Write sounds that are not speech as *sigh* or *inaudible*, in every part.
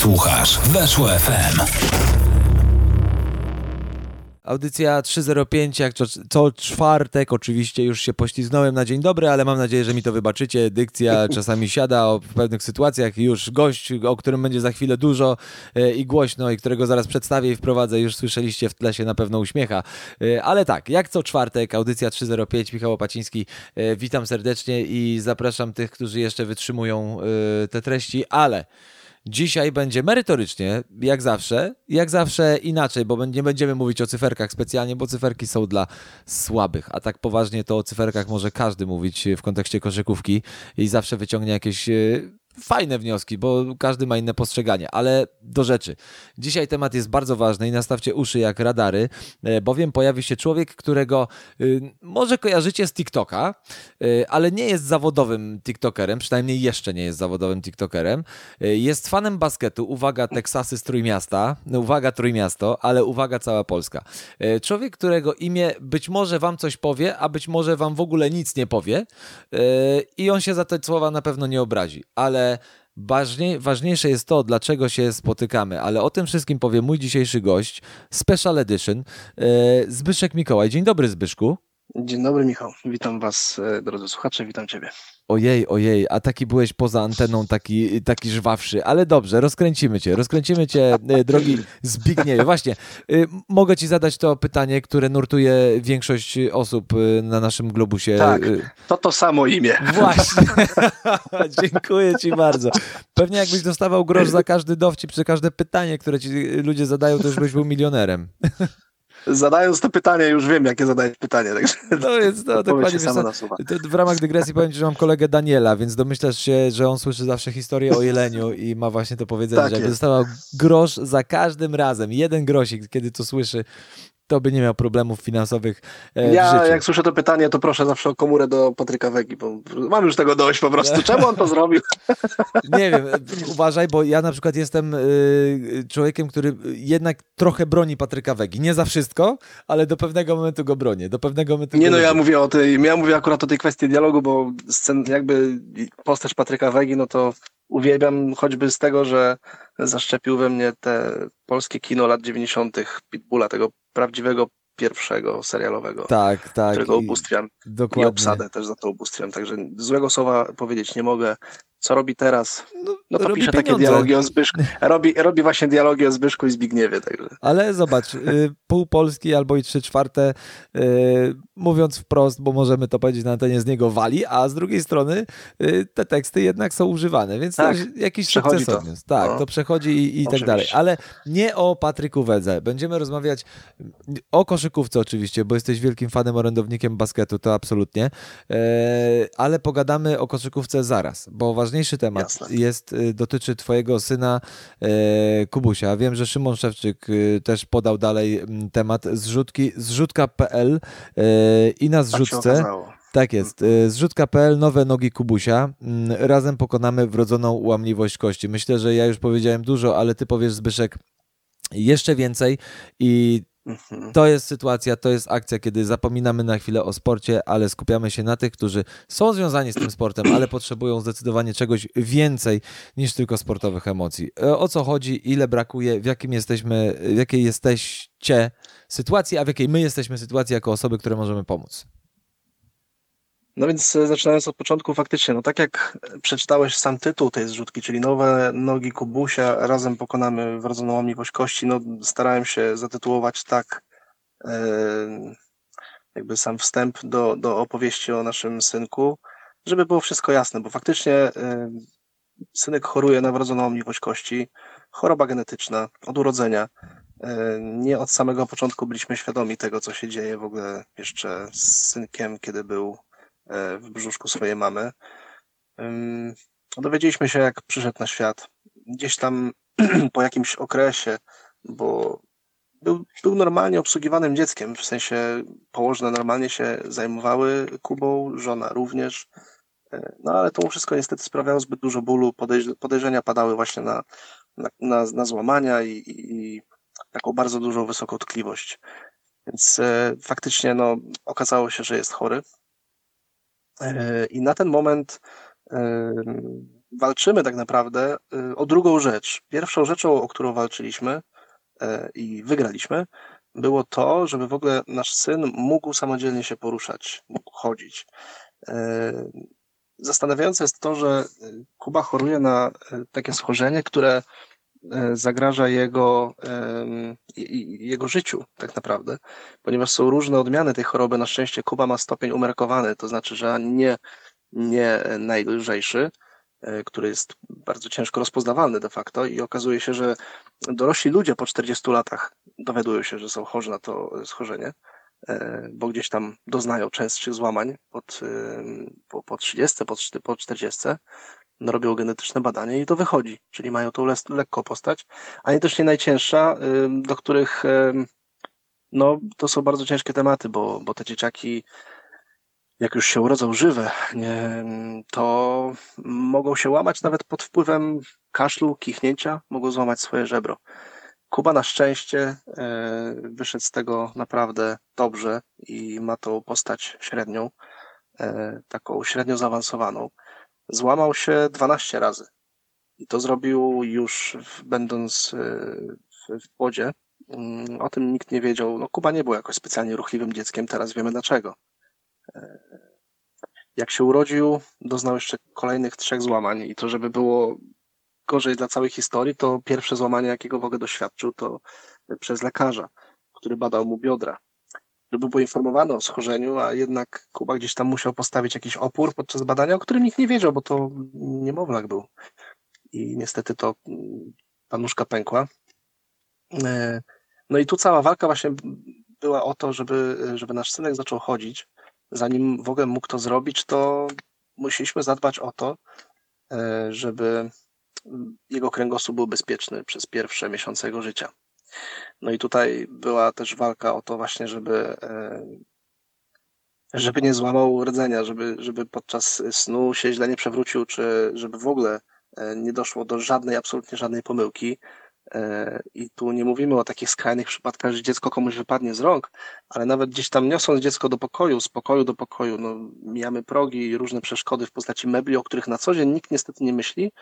Słuchasz Weszło FM. Audycja 305, jak co, co czwartek, oczywiście już się pośliznąłem na dzień dobry, ale mam nadzieję, że mi to wybaczycie. Dykcja *laughs* czasami siada o, w pewnych sytuacjach. Już gość, o którym będzie za chwilę dużo e, i głośno i którego zaraz przedstawię i wprowadzę, już słyszeliście w tle się na pewno uśmiecha. E, ale tak, jak co czwartek, audycja 305, Michał Opaciński. E, witam serdecznie i zapraszam tych, którzy jeszcze wytrzymują te treści, ale... Dzisiaj będzie merytorycznie, jak zawsze, jak zawsze inaczej, bo nie będziemy mówić o cyferkach specjalnie, bo cyferki są dla słabych, a tak poważnie to o cyferkach może każdy mówić w kontekście koszykówki i zawsze wyciągnie jakieś e, fajne wnioski, bo każdy ma inne postrzeganie, ale do rzeczy. Dzisiaj temat jest bardzo ważny i nastawcie uszy jak radary, e, bowiem pojawi się człowiek, którego y, może kojarzycie z TikToka, y, ale nie jest zawodowym TikTokerem, przynajmniej jeszcze nie jest zawodowym TikTokerem. Y, Jest fanem basketu, uwaga, Teksasy z Trójmiasta, no, uwaga Trójmiasto, ale uwaga cała Polska. Y, Człowiek, którego imię być może wam coś powie, a być może wam w ogóle nic nie powie i on się za te słowa na pewno nie obrazi, ale Ważniej, ważniejsze jest to, dlaczego się spotykamy, ale o tym wszystkim powie mój dzisiejszy gość, Special Edition, e, Zbyszek Mikołaj. Dzień dobry, Zbyszku. Dzień dobry, Michał. Witam Was, e, drodzy słuchacze, witam Ciebie. Ojej, ojej, a taki byłeś poza anteną, taki, taki żwawszy, ale dobrze, rozkręcimy cię, rozkręcimy cię, e, drogi Zbigniewie. Właśnie, e, mogę ci zadać to pytanie, które nurtuje większość osób na naszym globusie. Tak. To to samo imię. Właśnie. *laughs* *laughs* Dziękuję ci bardzo. Pewnie jakbyś dostawał grosz za każdy dowcip, czy każde pytanie, które ci ludzie zadają, to już byś był milionerem. *laughs* Zadając to pytanie, już wiem, jakie zadać pytanie. Także No więc to odpowiedź dokładnie w ramach dygresji powiem ci, że mam kolegę Daniela, więc domyślasz się, że on słyszy zawsze historię o jeleniu i ma właśnie to powiedzenie, Tak że jakby dostawał grosz za każdym razem, jeden grosik, kiedy to słyszy, to by nie miał problemów finansowych e, Ja, życiu. jak słyszę to pytanie, to proszę zawsze o komórę do Patryka Wegi, bo mam już tego dość po prostu. Czemu on to zrobił? *laughs* Nie wiem, e, uważaj, bo ja na przykład jestem y, człowiekiem, który jednak trochę broni Patryka Wegi. Nie za wszystko, ale do pewnego momentu go bronię. Do pewnego momentu Nie no, ja mówię o tej, ja mówię akurat o tej kwestii dialogu, bo scen, jakby postać Patryka Wegi, no to uwielbiam choćby z tego, że zaszczepił we mnie te polskie kino lat 90. Pitbulla, tego prawdziwego pierwszego serialowego. Tak, tak. którego i- ubóstwiam i Dokładnie. obsadę też za to ubóstwiam, także złego słowa powiedzieć nie mogę. Co robi teraz? No, No to robi pisze takie dialogi o Zbyszku. Robi, robi właśnie dialogi o Zbyszku i Zbigniewie, także. Ale zobacz, y, pół Polski albo i trzy czwarte, y, mówiąc wprost, bo możemy to powiedzieć na antenie, z niego wali, a z drugiej strony y, te teksty jednak są używane, więc Tak, jakiś sukces to. odniósł. Tak, No. to przechodzi i, i tak dalej. Ale nie o Patryku Wedze. Będziemy rozmawiać o koszykówce oczywiście, bo jesteś wielkim fanem, orędownikiem basketu, to absolutnie, ale pogadamy o koszykówce zaraz, bo ważniejszy temat Jasne. jest, y, dotyczy twojego syna e, Kubusia. Wiem, że Szymon Szewczyk y, też podał dalej temat zrzutki, zrzutka.pl e, i na Tak zrzutce. okazało. Tak jest. y, Zrzutka.pl, nowe nogi Kubusia. Mm, Razem pokonamy wrodzoną łamliwość kości. Myślę, że ja już powiedziałem dużo, ale ty powiesz, Zbyszek, jeszcze więcej i Mhm. to jest sytuacja, to jest akcja, kiedy zapominamy na chwilę o sporcie, ale skupiamy się na tych, którzy są związani z tym sportem, ale potrzebują zdecydowanie czegoś więcej niż tylko sportowych emocji. E, O co chodzi, ile brakuje, w jakim jesteśmy, w jakiej jesteście sytuacji, a w jakiej my jesteśmy sytuacji jako osoby, które możemy pomóc. No więc e, zaczynając od początku, faktycznie, no tak jak przeczytałeś sam tytuł tej zrzutki, czyli nowe nogi Kubusia, razem pokonamy wrodzoną łamliwość kości, no starałem się zatytułować tak e, jakby sam wstęp do, do opowieści o naszym synku, żeby było wszystko jasne, bo faktycznie e, synek choruje na wrodzoną łamliwość kości, choroba genetyczna od urodzenia. E, Nie od samego początku byliśmy świadomi tego, co się dzieje w ogóle jeszcze z synkiem, kiedy był w brzuszku swojej mamy. Dowiedzieliśmy się, jak przyszedł na świat. Gdzieś tam *clears throat* po jakimś okresie, bo był, był normalnie obsługiwanym dzieckiem, w sensie położne normalnie się zajmowały Kubą, żona również. E, No ale to wszystko niestety sprawiało zbyt dużo bólu. Podejrz- podejrzenia padały właśnie na, na, na, na złamania i, i, taką bardzo dużą wysokotkliwość. Więc e, faktycznie no, okazało się, że jest chory. I na ten moment walczymy tak naprawdę y, o drugą rzecz. Pierwszą rzeczą, o którą walczyliśmy e, i wygraliśmy, było to, żeby w ogóle nasz syn mógł samodzielnie się poruszać, mógł chodzić. E, Zastanawiające jest to, że y, Kuba choruje na e, takie schorzenie, które zagraża jego, jego życiu tak naprawdę, ponieważ są różne odmiany tej choroby. Na szczęście Kuba ma stopień umiarkowany, to znaczy, że nie, nie najlżejszy, e, który jest bardzo ciężko rozpoznawalny de facto i okazuje się, że dorośli ludzie po 40 latach dowiadują się, że są chorzy na to schorzenie, e, bo gdzieś tam doznają częstszych złamań pod, po, po 30, po, po 40, no robią genetyczne badanie i to wychodzi, czyli mają tą les, lekką postać, a nie też nie najcięższa, do których no to są bardzo ciężkie tematy, bo, bo te dzieciaki jak już się urodzą żywe, to mogą się łamać nawet pod wpływem kaszlu, kichnięcia, mogą złamać swoje żebro. Kuba na szczęście e, wyszedł z tego naprawdę dobrze i ma tą postać średnią, e, taką średnio zaawansowaną. Złamał się 12 razy. I to zrobił już w, będąc e, w, w płodzie. Mm, O tym nikt nie wiedział. No, Kuba nie był jakoś specjalnie ruchliwym dzieckiem, teraz wiemy dlaczego. E, Jak się urodził, doznał jeszcze kolejnych trzech złamań i to, żeby było gorzej dla całej historii, to pierwsze złamanie, jakiego w ogóle doświadczył, to przez lekarza, który badał mu biodra. Był poinformowany o schorzeniu, a jednak Kuba gdzieś tam musiał postawić jakiś opór podczas badania, o którym nikt nie wiedział, bo to niemowlak był. I niestety to mm, ta nóżka pękła. E, No i tu cała walka właśnie była o to, żeby, żeby nasz synek zaczął chodzić. Zanim w ogóle mógł to zrobić, to musieliśmy zadbać o to, e, żeby jego kręgosłup był bezpieczny przez pierwsze miesiące jego życia. No i tutaj była też walka o to właśnie, żeby, e, żeby nie złamał rdzenia, żeby, żeby podczas snu się źle nie przewrócił, czy żeby w ogóle e, nie doszło do żadnej, absolutnie żadnej pomyłki. E, I tu nie mówimy o takich skrajnych przypadkach, że dziecko komuś wypadnie z rąk, ale nawet gdzieś tam niosąc dziecko do pokoju, z pokoju do pokoju, no, mijamy progi i różne przeszkody w postaci mebli, o których na co dzień nikt niestety nie myśli,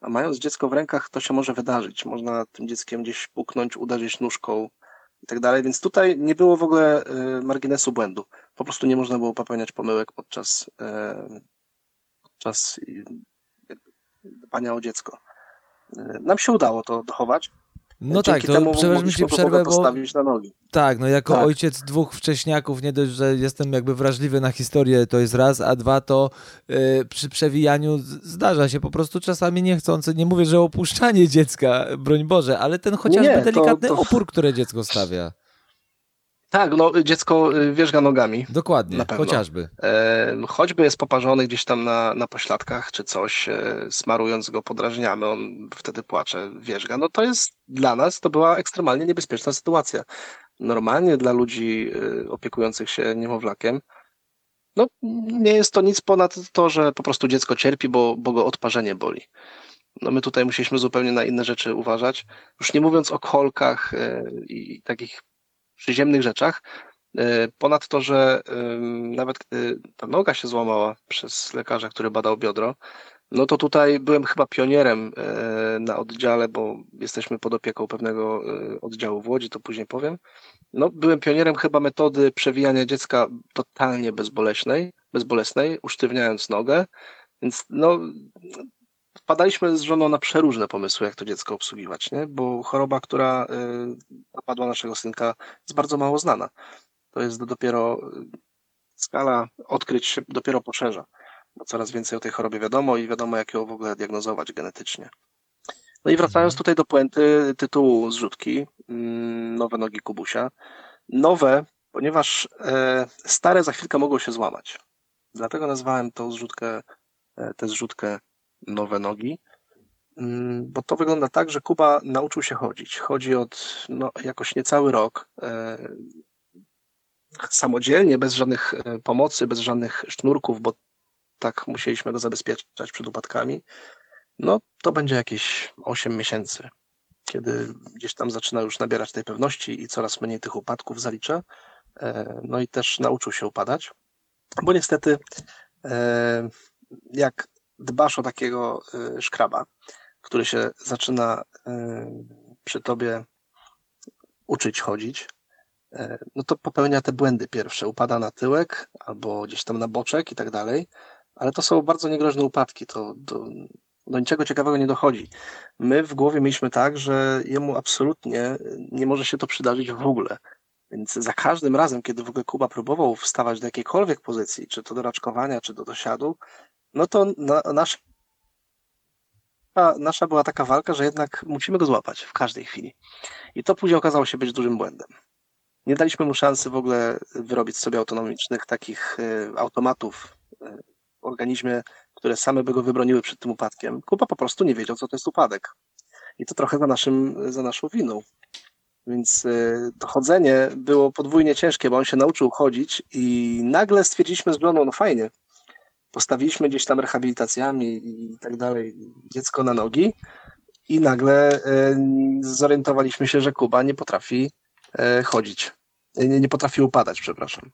a mając dziecko w rękach, to się może wydarzyć. Można tym dzieckiem gdzieś puknąć, uderzyć nóżką i tak dalej, więc tutaj nie było w ogóle e, marginesu błędu. Po prostu nie można było popełniać pomyłek podczas, e, podczas dbania o dziecko. E, Nam się udało to dochować. No tak, to przepraszam mogliśmy ci go w ogóle przerwę, bo postawić na nogi. tak, no jako Tak. ojciec dwóch wcześniaków, nie dość, że jestem jakby wrażliwy na historię, to jest raz, a dwa to y, przy przewijaniu zdarza się po prostu czasami niechcący, nie mówię, że opuszczanie dziecka, broń Boże, ale ten chociażby Nie, to- delikatny to- opór, które dziecko stawia. Tak, no dziecko y, wierzga nogami. Dokładnie, chociażby. E, choćby jest poparzony gdzieś tam na, na pośladkach czy coś, e, smarując go podrażniamy, on wtedy płacze, wierzga. No to jest dla nas, to była ekstremalnie niebezpieczna sytuacja. Normalnie dla ludzi e, opiekujących się niemowlakiem, no nie jest to nic ponad to, że po prostu dziecko cierpi, bo, bo go odparzenie boli. No my tutaj musieliśmy zupełnie na inne rzeczy uważać. Już nie mówiąc o kolkach e, i takich przyziemnych rzeczach, E, Ponad to, że nawet gdy ta noga się złamała przez lekarza, który badał biodro, no to tutaj byłem chyba pionierem e, na oddziale, bo jesteśmy pod opieką pewnego e, oddziału w Łodzi, to później powiem. No, byłem pionierem chyba metody przewijania dziecka totalnie bezboleśnej, bezbolesnej, usztywniając nogę, więc no, wpadaliśmy z żoną na przeróżne pomysły, jak to dziecko obsługiwać, nie? Bo choroba, która y, napadła naszego synka, jest bardzo mało znana. To jest dopiero y, skala odkryć się dopiero poszerza, bo coraz więcej o tej chorobie wiadomo i wiadomo, jak ją w ogóle diagnozować genetycznie. No i wracając tutaj do puenty tytułu zrzutki, mm, nowe nogi Kubusia. Nowe, ponieważ e, stare za chwilkę mogą się złamać. Dlatego nazwałem tą zrzutkę, e, tę zrzutkę nowe nogi. Mm, Bo to wygląda tak, że Kuba nauczył się chodzić. Chodzi od no, jakoś niecały rok. E, samodzielnie, bez żadnych e, pomocy, bez żadnych sznurków, bo tak musieliśmy go zabezpieczać przed upadkami. No to będzie jakieś 8 miesięcy, kiedy gdzieś tam zaczyna już nabierać tej pewności i coraz mniej tych upadków zalicza. E, No i też nauczył się upadać, bo niestety jak dbasz o takiego y, szkraba, który się zaczyna y, przy tobie uczyć chodzić, y, no to popełnia te błędy pierwsze. Upada na tyłek albo gdzieś tam na boczek i tak dalej, ale to są bardzo niegroźne upadki. To, to do niczego ciekawego nie dochodzi. My w głowie mieliśmy tak, że jemu absolutnie nie może się to przydarzyć w ogóle. Więc za każdym razem, kiedy w ogóle Kuba próbował wstawać do jakiejkolwiek pozycji, czy to do raczkowania, czy do dosiadu, no to na, nasza, nasza była taka walka, że jednak musimy go złapać w każdej chwili. I to później okazało się być dużym błędem. Nie daliśmy mu szansy w ogóle wyrobić sobie autonomicznych takich y, automatów y, w organizmie, które same by go wybroniły przed tym upadkiem. Kuba po prostu nie wiedział, co to jest upadek. I to trochę za, naszym, za naszą winą. Więc y, to chodzenie było podwójnie ciężkie, bo on się nauczył chodzić i nagle stwierdziliśmy z żoną, no fajnie, postawiliśmy gdzieś tam rehabilitacjami i tak dalej dziecko na nogi i nagle y, zorientowaliśmy się, że Kuba nie potrafi y, chodzić. Nie, nie potrafi upadać, przepraszam.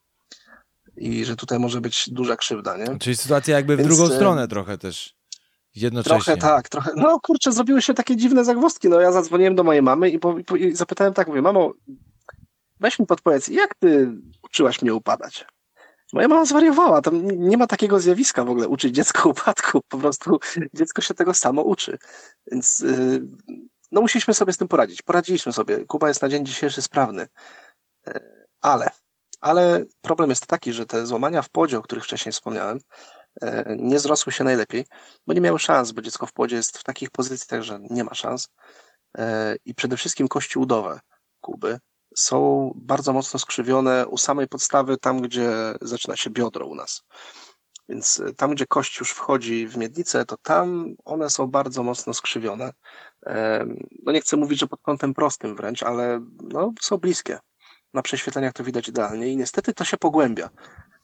I że tutaj może być duża krzywda, nie? Czyli sytuacja jakby w Więc, drugą e, stronę trochę też. Jednocześnie. Trochę tak, trochę. No kurczę, zrobiły się takie dziwne zagwozdki. No ja zadzwoniłem do mojej mamy i, po, i zapytałem tak, mówię, mamo, weź mi podpowiedz, jak ty uczyłaś mnie upadać? Moja mama zwariowała, tam nie- ma takiego zjawiska w ogóle, uczyć dziecko *laughs* upadku, po prostu dziecko się tego samo uczy. Więc yy, no musieliśmy sobie z tym poradzić. Poradziliśmy sobie. Kuba jest na dzień dzisiejszy sprawny. Yy, ale, ale problem jest taki, że te złamania w płodzie, o których wcześniej wspomniałem, e, nie zrosły się najlepiej, bo nie miały szans, bo dziecko w płodzie jest w takich pozycjach, że nie ma szans. E, I przede wszystkim kości udowe Kuby są bardzo mocno skrzywione u samej podstawy, tam gdzie zaczyna się biodro u nas. Więc e, tam, gdzie kość już wchodzi w miednicę, to tam one są bardzo mocno skrzywione. No nie chcę mówić, że pod kątem prostym wręcz, ale no, są bliskie. Na prześwietleniach to widać idealnie i niestety to się pogłębia,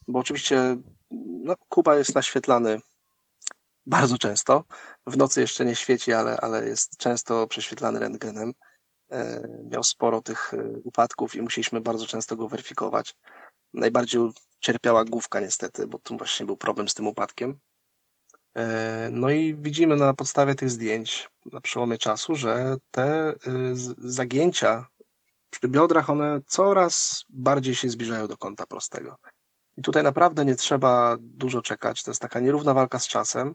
bo oczywiście no, Kuba jest naświetlany bardzo często. W nocy jeszcze nie świeci, ale, ale jest często prześwietlany rentgenem. E, Miał sporo tych e, upadków i musieliśmy bardzo często go weryfikować. Najbardziej cierpiała główka niestety, bo tu właśnie był problem z tym upadkiem. E, No i widzimy na podstawie tych zdjęć na przełomie czasu, że te zagięcia przy biodrach, one coraz bardziej się zbliżają do kąta prostego. I tutaj naprawdę nie trzeba dużo czekać. To jest taka nierówna walka z czasem,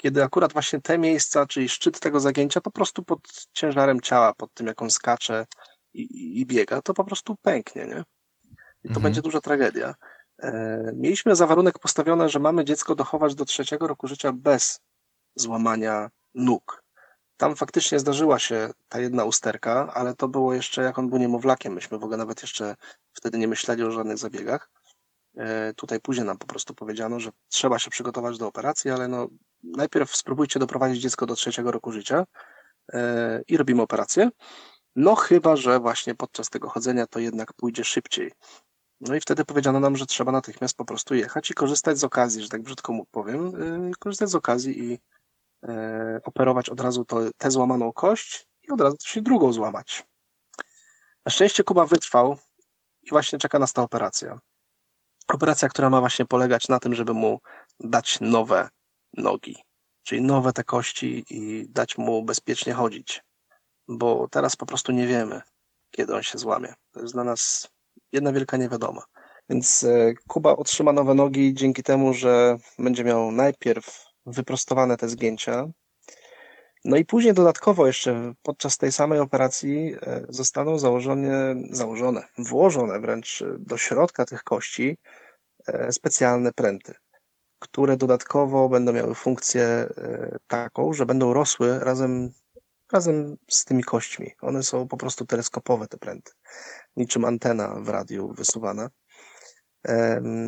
kiedy akurat właśnie te miejsca, czyli szczyt tego zagięcia, po prostu pod ciężarem ciała, pod tym jak on skacze i, i- biega, to po prostu pęknie, nie? I to Mhm. będzie duża tragedia. E, mieliśmy za warunek postawione, że mamy dziecko dochować do trzeciego roku życia bez złamania nóg. Tam faktycznie zdarzyła się ta jedna usterka, ale to było jeszcze jak on był niemowlakiem. Myśmy w ogóle nawet jeszcze wtedy nie myśleli o żadnych zabiegach. E, Tutaj później nam po prostu powiedziano, że trzeba się przygotować do operacji, ale no najpierw spróbujcie doprowadzić dziecko do trzeciego roku życia e, i robimy operację. No chyba, że właśnie podczas tego chodzenia to jednak pójdzie szybciej. No i wtedy powiedziano nam, że trzeba natychmiast po prostu jechać i korzystać z okazji, że tak brzydko mu powiem, e, korzystać z okazji i operować od razu to, tę złamaną kość i od razu i drugą złamać. Na szczęście Kuba wytrwał i właśnie czeka nas ta operacja. Operacja, która ma właśnie polegać na tym, żeby mu dać nowe nogi, czyli nowe te kości i dać mu bezpiecznie chodzić, bo teraz po prostu nie wiemy, kiedy on się złamie. To jest dla nas jedna wielka niewiadoma. Więc e, Kuba otrzyma nowe nogi dzięki temu, że będzie miał najpierw wyprostowane te zgięcia, no i później dodatkowo jeszcze podczas tej samej operacji e, zostaną założone, założone, włożone wręcz do środka tych kości e, specjalne pręty, które dodatkowo będą miały funkcję e, taką, że będą rosły razem, razem z tymi kośćmi. One są po prostu teleskopowe, te pręty, niczym antena w radiu wysuwana.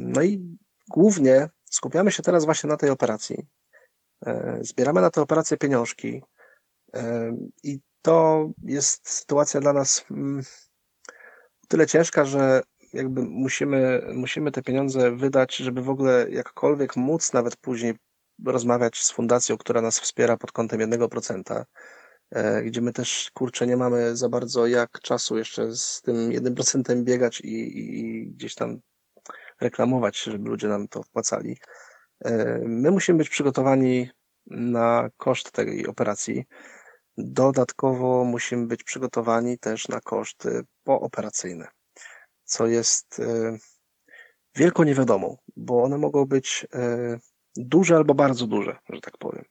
No i głównie skupiamy się teraz właśnie na tej operacji. E, Zbieramy na tę operację pieniążki e, i to jest sytuacja dla nas mm, tyle ciężka, że jakby musimy, musimy te pieniądze wydać, żeby w ogóle jakkolwiek móc nawet później rozmawiać z fundacją, która nas wspiera pod kątem 1%, e, gdzie my też, kurczę, nie mamy za bardzo jak czasu jeszcze z tym 1% biegać i, i, i gdzieś tam reklamować, żeby ludzie nam to wpłacali. E, My musimy być przygotowani na koszt tej operacji. Dodatkowo musimy być przygotowani też na koszty pooperacyjne, co jest e, wielką niewiadomą, bo one mogą być e, duże albo bardzo duże, że tak powiem.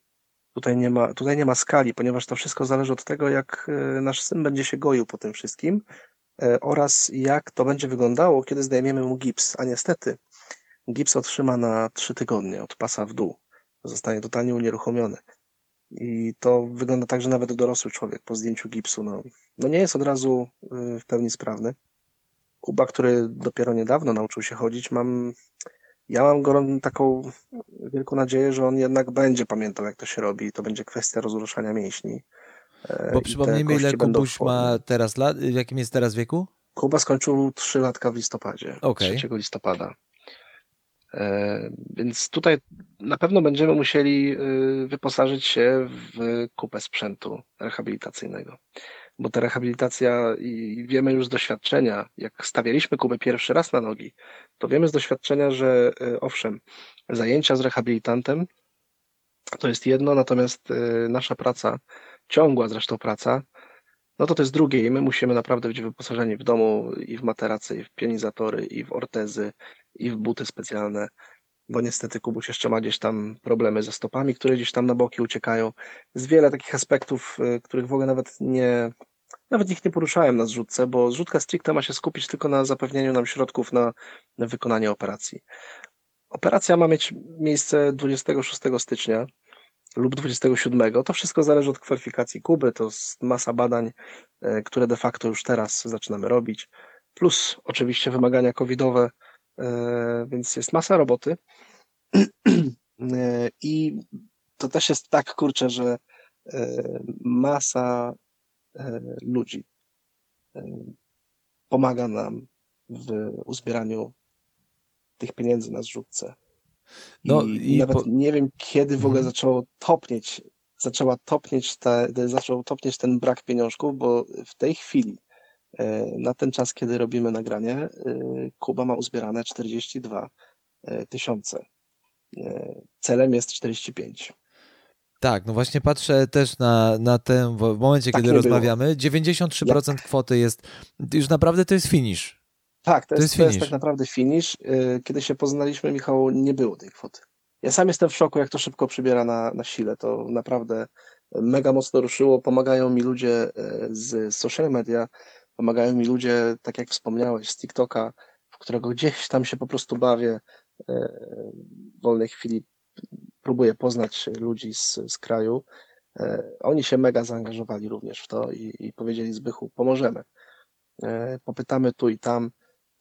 Tutaj nie ma, tutaj nie ma skali, ponieważ to wszystko zależy od tego, jak nasz syn będzie się goił po tym wszystkim oraz jak to będzie wyglądało, kiedy zdejmiemy mu gips. A niestety gips otrzyma na trzy tygodnie od pasa w dół. Zostanie totalnie unieruchomiony. I to wygląda tak, że nawet dorosły człowiek po zdjęciu gipsu no, no nie jest od razu y, w pełni sprawny. Kuba, który dopiero niedawno nauczył się chodzić, mam, ja mam gorą, taką wielką nadzieję, że on jednak będzie pamiętał, jak to się robi. I to będzie kwestia rozruszania mięśni. E, Bo przypomnijmy, ile Kubuś ma teraz lat, w jakim jest teraz wieku? Kuba skończył 3 latka w listopadzie. Okej. 3 listopada. E, Więc tutaj na pewno będziemy musieli y, wyposażyć się w kupę sprzętu rehabilitacyjnego. Bo ta rehabilitacja, i wiemy już z doświadczenia, jak stawialiśmy Kubę pierwszy raz na nogi, to wiemy z doświadczenia, że y, owszem, zajęcia z rehabilitantem to jest jedno, natomiast y, nasza praca, ciągła zresztą praca, no to to jest drugie i my musimy naprawdę być wyposażeni w domu i w materacy, i w pianizatory, i w ortezy, i w buty specjalne, bo niestety Kubuś jeszcze ma gdzieś tam problemy ze stopami, które gdzieś tam na boki uciekają. Jest wiele takich aspektów, y, których w ogóle nawet nie, nawet ich nie poruszałem na zrzutce, bo zrzutka stricte ma się skupić tylko na zapewnieniu nam środków na, na wykonanie operacji. Operacja ma mieć miejsce 26 stycznia lub 27. To wszystko zależy od kwalifikacji Kuby. To jest masa badań, e, które de facto już teraz zaczynamy robić. Plus oczywiście wymagania covidowe, e, więc jest masa roboty. *clears throat* E, I to też jest tak, kurczę, że masa ludzi pomaga nam w uzbieraniu tych pieniędzy na zrzutce. No I, i nawet po- nie wiem, kiedy w ogóle Mhm. zaczęło topnieć, zaczęła topnieć te, zaczął topnieć ten brak pieniążków, bo w tej chwili, e, na ten czas, kiedy robimy nagranie, e, Kuba ma uzbierane 42 e, tysiące. Celem jest 45. Tak, no właśnie patrzę też na, na ten, w momencie, Tak kiedy nie było. rozmawiamy, 93% kwoty jest, już naprawdę to jest finish. Tak, to, To jest, jest to jest tak naprawdę finish. E, Kiedy się poznaliśmy, Michał, nie było tej kwoty. Ja sam jestem w szoku, jak to szybko przybiera na, na sile. To naprawdę mega mocno ruszyło. Pomagają mi ludzie e, z social media, pomagają mi ludzie, tak jak wspomniałeś, z TikToka, w którego gdzieś tam się po prostu bawię. e, W wolnej chwili próbuję poznać ludzi z, z kraju. Oni się mega zaangażowali również w to i, i powiedzieli Zbychu, pomożemy. Popytamy tu i tam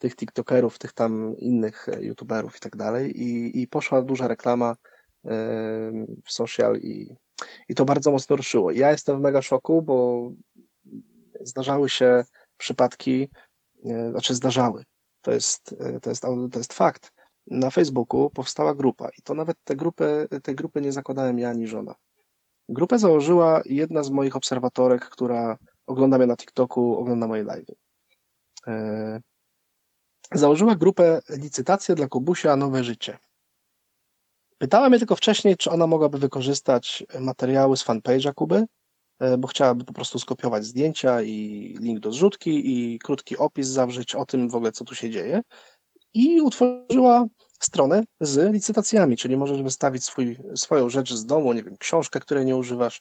tych TikTokerów, tych tam innych e, YouTuberów i tak dalej. I, i poszła duża reklama w social i, i to bardzo mocno ruszyło. Ja jestem w mega szoku, bo zdarzały się przypadki, e, znaczy zdarzały. To jest, e, to jest, to jest fakt. Na Facebooku powstała grupa i to nawet tę grupę, tej grupy nie zakładałem ja ani żona. Grupę założyła jedna z moich obserwatorek, która ogląda mnie na TikToku, ogląda moje live'y. Założyła grupę licytację dla Kubusia Nowe Życie. Pytała mnie tylko wcześniej, czy ona mogłaby wykorzystać materiały z fanpage'a Kuby, e, bo chciałaby po prostu skopiować zdjęcia i link do zrzutki i krótki opis zawrzeć o tym w ogóle, co tu się dzieje. I utworzyła stronę z licytacjami, czyli możesz wystawić swój, swoją rzecz z domu, nie wiem, książkę, której nie używasz,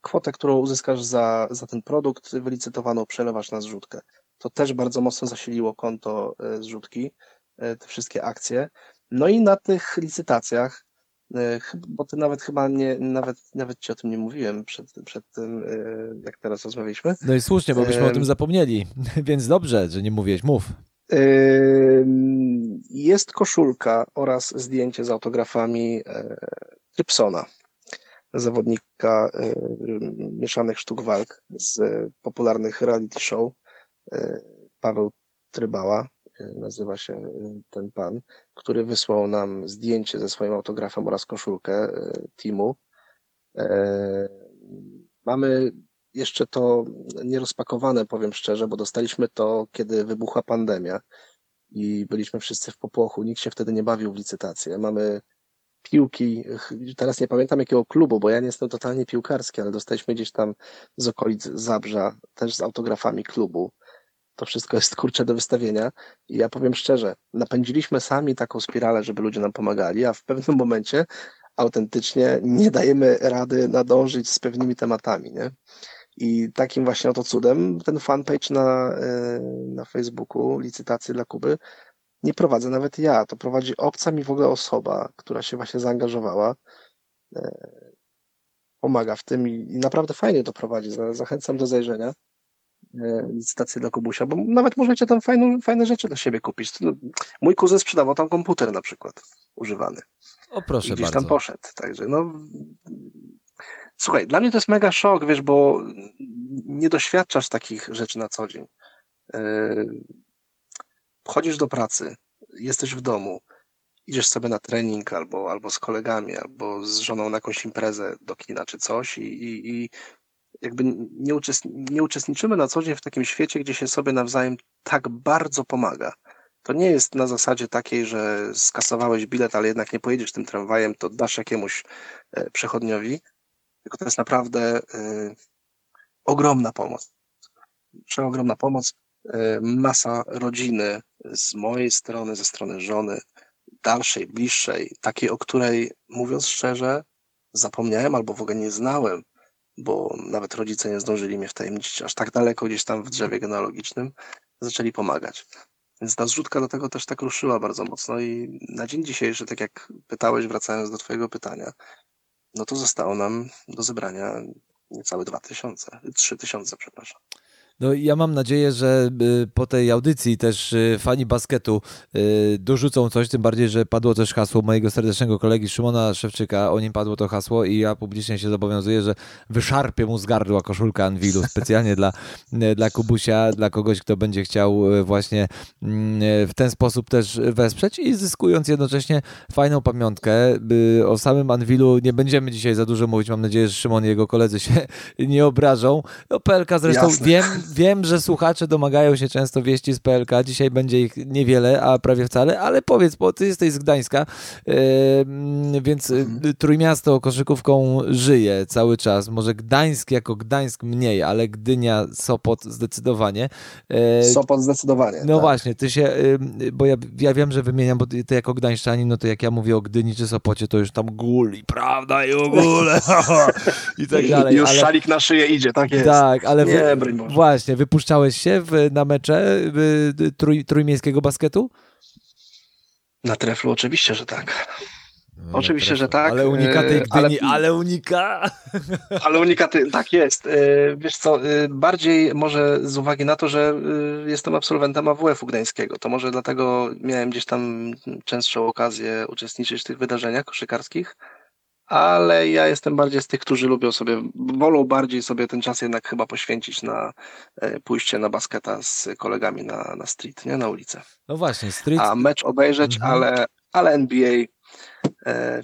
kwotę, którą uzyskasz za, za ten produkt wylicytowaną, przelewasz na zrzutkę. To też bardzo mocno zasiliło konto e, zrzutki, e, te wszystkie akcje. No i na tych licytacjach, e, bo ty nawet chyba nie, nawet, nawet ci o tym nie mówiłem przed, przed tym, jak teraz rozmawialiśmy. No i słusznie, bo byśmy o tym zapomnieli, *laughs* więc dobrze, że nie mówiłeś, mów. Jest koszulka oraz zdjęcie z autografami Trypsona, zawodnika mieszanych sztuk walk z popularnych reality show. E, Paweł Trybała e, nazywa się e, ten pan, który wysłał nam zdjęcie ze swoim autografem oraz koszulkę teamu. Mamy jeszcze to nierozpakowane, powiem szczerze, bo dostaliśmy to, kiedy wybuchła pandemia i byliśmy wszyscy w popłochu. Nikt się wtedy nie bawił w licytację. Mamy piłki, teraz nie pamiętam jakiego klubu, bo ja nie jestem totalnie piłkarski, ale dostaliśmy gdzieś tam z okolic Zabrza, też z autografami klubu. To wszystko jest kurcze do wystawienia. I ja powiem szczerze, napędziliśmy sami taką spiralę, żeby ludzie nam pomagali, a w pewnym *laughs* momencie autentycznie nie dajemy rady nadążyć z pewnymi tematami, nie? I takim właśnie oto cudem ten fanpage na, e, na Facebooku, licytacje dla Kuby, nie prowadzę nawet ja. To prowadzi obca mi w ogóle osoba, która się właśnie zaangażowała. e, Pomaga w tym i, i naprawdę fajnie to prowadzi. Za- Zachęcam do zajrzenia. E, Licytacje dla Kubusia, bo nawet możecie tam fajną, fajne rzeczy dla siebie kupić. No, Mój kuzyn sprzedawał tam komputer na przykład używany. O I proszę gdzieś bardzo. tam poszedł. Także no. Słuchaj, dla mnie to jest mega szok, wiesz, bo nie doświadczasz takich rzeczy na co dzień. Yy, Chodzisz do pracy, jesteś w domu, idziesz sobie na trening albo, albo z kolegami, albo z żoną na jakąś imprezę do kina czy coś i, i, i jakby nie, nie uczestniczymy na co dzień w takim świecie, gdzie się sobie nawzajem tak bardzo pomaga. To nie jest na zasadzie takiej, że skasowałeś bilet, ale jednak nie pojedziesz tym tramwajem, to dasz jakiemuś e, przechodniowi, tylko to jest naprawdę e, ogromna pomoc. Przeogromna pomoc. E, masa rodziny z mojej strony, ze strony żony, dalszej, bliższej, takiej, o której mówiąc szczerze, zapomniałem albo w ogóle nie znałem, bo nawet rodzice nie zdążyli mnie wtajemniczyć aż tak daleko gdzieś tam w drzewie genealogicznym, zaczęli pomagać. Więc ta zrzutka do tego też tak ruszyła bardzo mocno i na dzień dzisiejszy, tak jak pytałeś, wracając do twojego pytania, no to zostało nam do zebrania niecałe dwa tysiące, trzy tysiące, przepraszam. No ja mam nadzieję, że y, po tej audycji też y, fani basketu y, dorzucą coś, tym bardziej, że padło też hasło mojego serdecznego kolegi Szymona Szewczyka, o nim padło to hasło i ja publicznie się zobowiązuję, że wyszarpię mu z gardła koszulkę Anwilu *laughs* specjalnie dla, dla Kubusia, dla kogoś, kto będzie chciał właśnie mm, w ten sposób też wesprzeć i zyskując jednocześnie fajną pamiątkę. O samym Anwilu nie będziemy dzisiaj za dużo mówić, mam nadzieję, że Szymon i jego koledzy się *laughs* nie obrażą. No PLK zresztą Jasne. wiem, wiem, że słuchacze domagają się często wieści z PLK. Dzisiaj będzie ich niewiele, a prawie wcale, ale powiedz, bo ty jesteś z Gdańska, yy, więc Mhm. yy, Trójmiasto koszykówką żyje cały czas. Może Gdańsk jako Gdańsk mniej, ale Gdynia, Sopot zdecydowanie. Yy, Sopot zdecydowanie. no tak. właśnie, ty się, yy, bo ja, ja wiem, że wymieniam, bo ty, jako Gdańszczanin, no to jak ja mówię o Gdyni czy Sopocie, to już tam guli, prawda, i ogóle, *laughs* i tak *laughs* dalej. Już ale... szalik na szyję idzie, tak jest. Tak, ale wy, Nie, broń Boże. Właśnie, wypuszczałeś się w, na mecze y, trój, trójmiejskiego basketu? Na treflu oczywiście, że tak. No, Oczywiście, że tak, Ale unika tej e, Gdyni, ale, ale- unika. *laughs* Ale unikaty, tak jest. E, Wiesz co, bardziej może z uwagi na to, że jestem absolwentem AWF-u Gdańskiego, to może dlatego miałem gdzieś tam częstszą okazję uczestniczyć w tych wydarzeniach koszykarskich, ale ja jestem bardziej z tych, którzy lubią sobie, wolą bardziej sobie ten czas jednak chyba poświęcić na e, pójście na basketa z kolegami na, na street, nie na ulicę. No właśnie, street, A mecz obejrzeć, Mhm. ale, ale NBA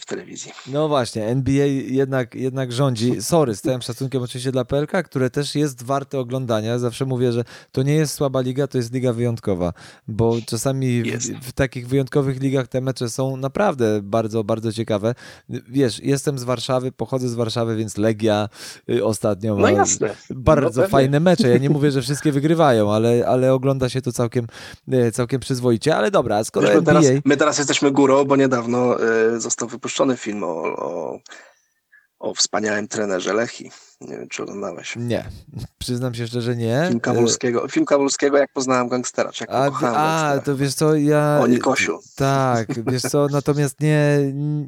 w telewizji. no właśnie, NBA jednak, jednak rządzi. Sorry, z całym *laughs* szacunkiem oczywiście dla PLK, które też jest warte oglądania. Zawsze mówię, że to nie jest słaba liga, to jest liga wyjątkowa, bo czasami w, w takich wyjątkowych ligach te mecze są naprawdę bardzo, bardzo ciekawe. Wiesz, jestem z Warszawy, pochodzę z Warszawy, więc Legia y, ostatnio No ma jasne. bardzo No fajne mecze. Ja nie mówię, że wszystkie *laughs* wygrywają, ale, ale ogląda się to całkiem, e, całkiem przyzwoicie. Ale dobra, skoro Wiesz, my, NBA... teraz, my teraz jesteśmy górą, bo niedawno y, został wypuszczony film o, o, o wspaniałym trenerze Lechi. Nie wiem, czy oglądałeś. Nie, przyznam się szczerze, nie. Film Kawulskiego, film Kawulskiego jak poznałem gangstera, czy jak A, pokochałem a gangstera. to wiesz co, ja... O Nikosiu. Tak, wiesz co, natomiast nie,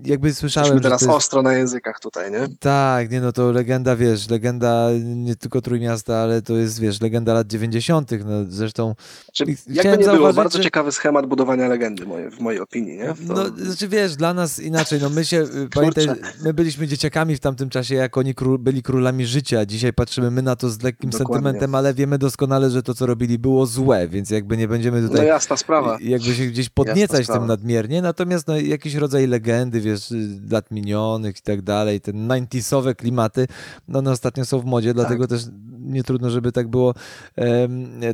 jakby słyszałem, Jesteśmy teraz jest... ostro na językach tutaj, nie? Tak, nie no, to legenda, wiesz, legenda nie tylko Trójmiasta, ale to jest, wiesz, legenda lat 90., no zresztą... Czy, I jakby nie było, bardzo że- ciekawy schemat budowania legendy, moje, w mojej opinii, nie? To, No, znaczy wiesz, dla nas inaczej, no my się, y, pamiętaj, my byliśmy dzieciakami w tamtym czasie, jak oni kró- byli królami życia, dzisiaj patrzymy my na to z lekkim Dokładnie. sentymentem, ale wiemy doskonale, że to, co robili, było złe, więc jakby nie będziemy no tutaj jasna sprawa. jakby się gdzieś podniecać tym nadmiernie, natomiast no, jakiś rodzaj legendy, wiesz, lat minionych i tak dalej, te 90sowe klimaty, no one ostatnio są w modzie, Tak. dlatego też nie trudno, żeby tak było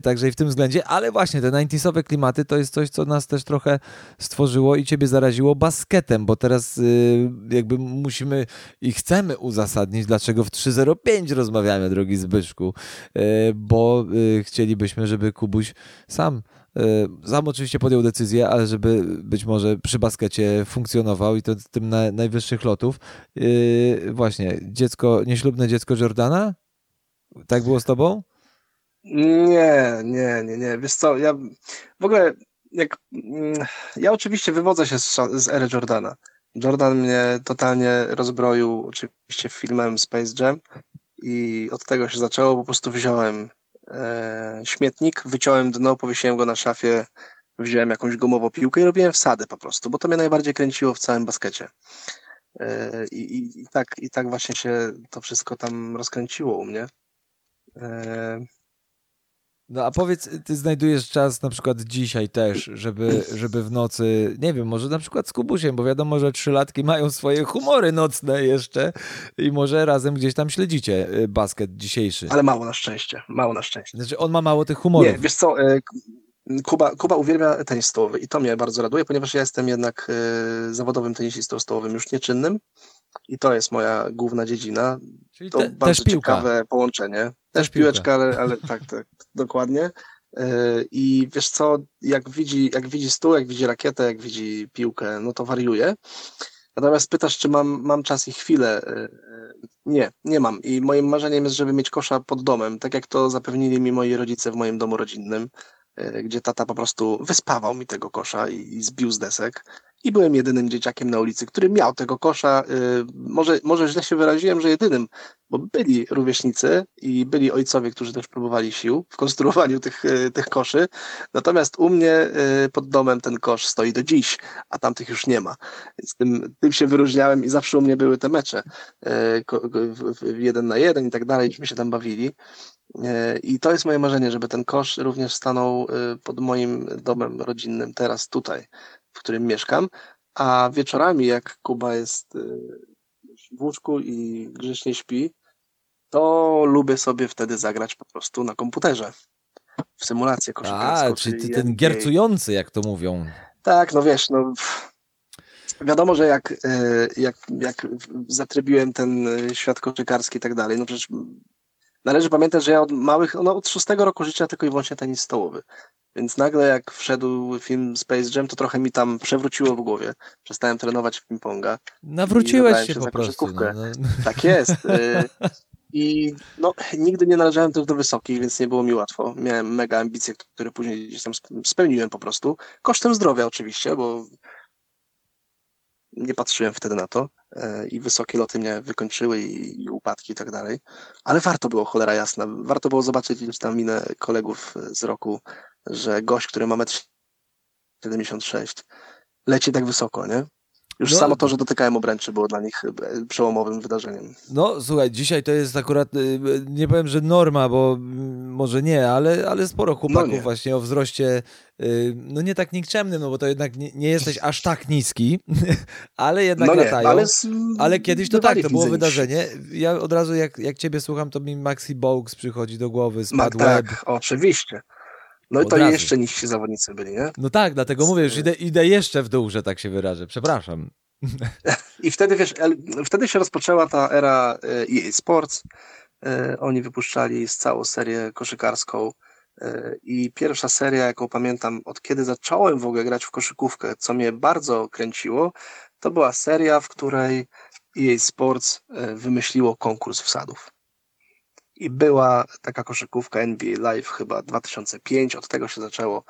także i w tym względzie, ale właśnie te 90sowe klimaty to jest coś, co nas też trochę stworzyło i ciebie zaraziło basketem, bo teraz y, jakby musimy i chcemy uzasadnić, dlaczego w 3.05 rozmawiamy, drogi Zbyszku, y, bo y, chcielibyśmy, żeby Kubuś sam y, sam oczywiście podjął decyzję, ale żeby być może przy baskecie funkcjonował i to tym na, najwyższych lotów. Yy, właśnie, dziecko, nieślubne dziecko Jordana? Tak było z tobą? Nie, nie, nie, nie. Wiesz co, ja w ogóle jak mm, ja oczywiście wywodzę się z, z ery Jordana. Jordan mnie totalnie rozbroił oczywiście filmem Space Jam i od tego się zaczęło. Po prostu wziąłem e, śmietnik, wyciąłem dno, powiesiłem go na szafie, wziąłem jakąś gumową piłkę i robiłem wsady po prostu, bo to mnie najbardziej kręciło w całym baskecie. E, I, i, i, tak, I tak właśnie się to wszystko tam rozkręciło u mnie. E, No a powiedz, ty znajdujesz czas na przykład dzisiaj też, żeby, żeby w nocy, nie wiem, może na przykład z Kubusiem, bo wiadomo, że trzylatki mają swoje humory nocne jeszcze i może razem gdzieś tam śledzicie y, basket dzisiejszy. ale mało na szczęście, mało na szczęście. Znaczy on ma mało tych humorów. Nie, wiesz co, e, Kuba, Kuba uwielbia tenis stołowy i to mnie bardzo raduje, ponieważ ja jestem jednak e, zawodowym tenisistą stołowym, już nieczynnym i to jest moja główna dziedzina. Czyli To te, bardzo też piłka. ciekawe połączenie. Też, Też piłka. piłeczka, ale, ale *laughs* tak, tak, dokładnie. E, I wiesz co, jak widzi, jak widzi stół, jak widzi rakietę, jak widzi piłkę, no to wariuje. Natomiast pytasz, czy mam, mam czas i chwilę. E, e, Nie, nie mam. I moim marzeniem jest, żeby mieć kosza pod domem, tak jak to zapewnili mi moi rodzice w moim domu rodzinnym, gdzie tata po prostu wyspawał mi tego kosza i, i zbił z desek. I byłem jedynym dzieciakiem na ulicy, który miał tego kosza. y, Może, może źle się wyraziłem, że jedynym, bo byli rówieśnicy i byli ojcowie, którzy też próbowali sił w konstruowaniu tych, y, tych koszy. Natomiast u mnie y, pod domem ten kosz stoi do dziś, a tamtych już nie ma. Więc tym, tym się wyróżniałem i zawsze u mnie były te mecze. Jeden na jeden i tak dalej, żeśmy się tam bawili. I to jest moje marzenie, żeby ten kosz również stanął pod moim domem rodzinnym teraz tutaj, w którym mieszkam. A wieczorami, jak Kuba jest y, w łóżku i grzecznie śpi, to lubię sobie wtedy zagrać po prostu na komputerze. W symulację koszykarską. A, czyli ty ten giercujący, jak to mówią. Tak, no wiesz, no wiadomo, że jak, e, jak, jak zatrybiłem ten e, świat koszykarski i tak dalej, no przecież należy pamiętać, że ja od małych, no od szóstego roku życia tylko i wyłącznie tenis stołowy. Więc nagle jak wszedł film Space Jam, to trochę mi tam przewróciło w głowie. Przestałem trenować w ping-ponga. Nawróciłeś się się po prostu. No, no. Tak jest. e, I no, nigdy nie należałem też do wysokich, więc nie było mi łatwo. Miałem mega ambicje, które później gdzieś tam sp- spełniłem po prostu. Kosztem zdrowia oczywiście, bo nie patrzyłem wtedy na to e, i wysokie loty mnie wykończyły i, i upadki i tak dalej. Ale warto było, cholera jasna. Warto było zobaczyć gdzieś tam minę kolegów z roku, że gość, który ma 1,76 leci tak wysoko, nie? Już No. samo to, że dotykałem obręczy było dla nich e, przełomowym wydarzeniem. No, słuchaj, dzisiaj to jest akurat, y, nie powiem, że norma, bo mm, może nie, ale, ale sporo chłopaków No nie. właśnie o wzroście, y, no nie tak nikczemnym, no bo to jednak nie, nie jesteś aż tak niski, *laughs* ale jednak no nie, latają. ale, z, Ale kiedyś to tak, to było wydarzenie. Ja od razu, jak, jak ciebie słucham, to mi Maxi Bogues przychodzi do głowy, spadł Web. tak, oczywiście. No i to razu. jeszcze niżsi zawodnicy byli, nie? No tak, dlatego mówię, Z- idę, idę jeszcze w dół, że tak się wyrażę. Przepraszam. *laughs* I wtedy, wiesz, wtedy się rozpoczęła ta era e, EA Sports. E, Oni wypuszczali całą serię koszykarską. E, I pierwsza seria, jaką pamiętam, od kiedy zacząłem w ogóle grać w koszykówkę, co mnie bardzo kręciło, to była seria, w której EA Sports e, wymyśliło konkurs wsadów. I była taka koszykówka NBA Live chyba 2005, od tego się zaczęło.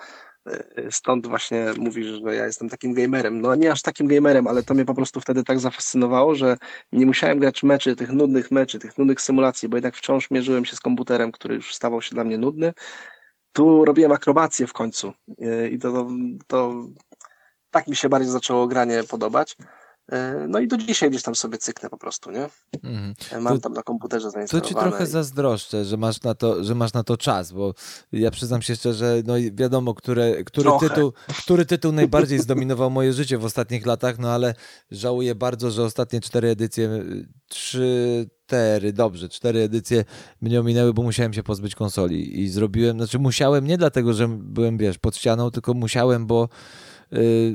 E, Stąd właśnie mówisz, że ja jestem takim gamerem. No nie aż takim gamerem, ale to mnie po prostu wtedy tak zafascynowało, że nie musiałem grać meczy, tych nudnych meczy, tych nudnych symulacji, bo jednak wciąż mierzyłem się z komputerem, który już stawał się dla mnie nudny. Tu robiłem akrobację w końcu E, i to, to, to tak mi się bardziej zaczęło granie podobać. E, No i do dzisiaj gdzieś tam sobie cyknę po prostu, nie? Mhm. E, Mam To- tam na komputerze To zainstalowane. ci trochę i- zazdroszczę, że masz na to, że masz na to czas, bo ja przyznam się szczerze, no i wiadomo, które, który, Trochę. tytuł, który tytuł najbardziej zdominował moje życie w ostatnich latach, no ale żałuję bardzo, że ostatnie cztery edycje, y, trzy, cztery, dobrze, cztery edycje mnie ominęły, bo musiałem się pozbyć konsoli i zrobiłem, znaczy musiałem nie dlatego, że byłem, wiesz, pod ścianą, tylko musiałem, bo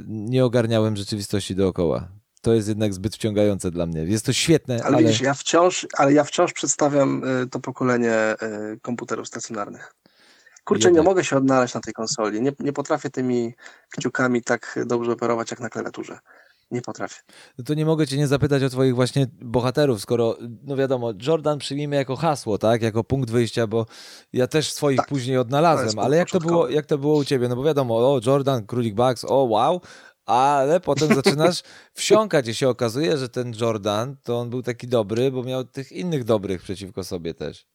nie ogarniałem rzeczywistości dookoła. To jest jednak zbyt wciągające dla mnie. Jest to świetne, Ale, ale... widzisz, ja wciąż, ale ja wciąż przedstawiam y, to pokolenie y, komputerów stacjonarnych. Kurczę, Jednak. nie mogę się odnaleźć na tej konsoli. Nie, nie potrafię tymi kciukami tak dobrze operować jak na klawiaturze. Nie potrafię. No to nie mogę cię nie zapytać o twoich właśnie bohaterów, skoro, no wiadomo, Jordan przyjmijmy jako hasło, tak, jako punkt wyjścia, bo ja też swoich Tak, później odnalazłem, ale jak to, było, jak to było u ciebie? No bo wiadomo, o Jordan, Królik Bucks, o wow, ale potem zaczynasz wsiąkać i się okazuje, że ten Jordan, to on był taki dobry, bo miał tych innych dobrych przeciwko sobie też.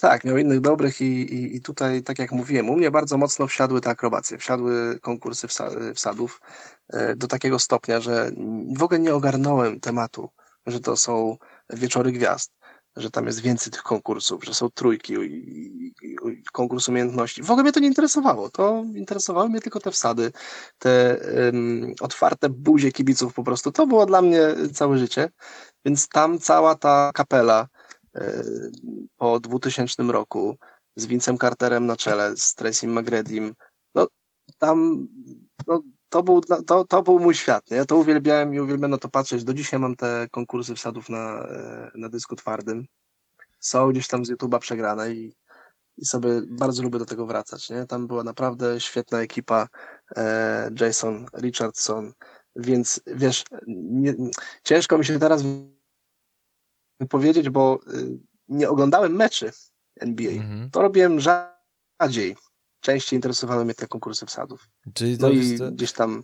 Tak, miał innych dobrych i, i, i tutaj, tak jak mówiłem, u mnie bardzo mocno wsiadły te akrobacje, wsiadły konkursy wsa, wsadów e, do takiego stopnia, że w ogóle nie ogarnąłem tematu, że to są wieczory gwiazd, że tam jest więcej tych konkursów, że są trójki i, i, i konkurs umiejętności. W ogóle mnie to nie interesowało. To interesowały mnie tylko te wsady, te em, otwarte buzie kibiców po prostu. To było dla mnie całe życie, więc tam cała ta kapela e, po 2000 roku z Vincem Carterem na czele, z Tracy McGrady'm, no tam no, to, był, to, to był mój świat, nie? Ja to uwielbiałem i uwielbiam na to patrzeć. Do dzisiaj mam te konkursy wsadów na, e, na dysku twardym. Są gdzieś tam z YouTube'a przegrane i, i sobie bardzo lubię do tego wracać, nie? Tam była naprawdę świetna ekipa, e, Jason Richardson, więc wiesz, nie, ciężko mi się teraz wypowiedzieć, bo y, nie oglądałem meczy NBA. Mhm. To robiłem rzadziej. Częściej interesowały mnie te konkursy wsadów. Czyli to No jest, i gdzieś tam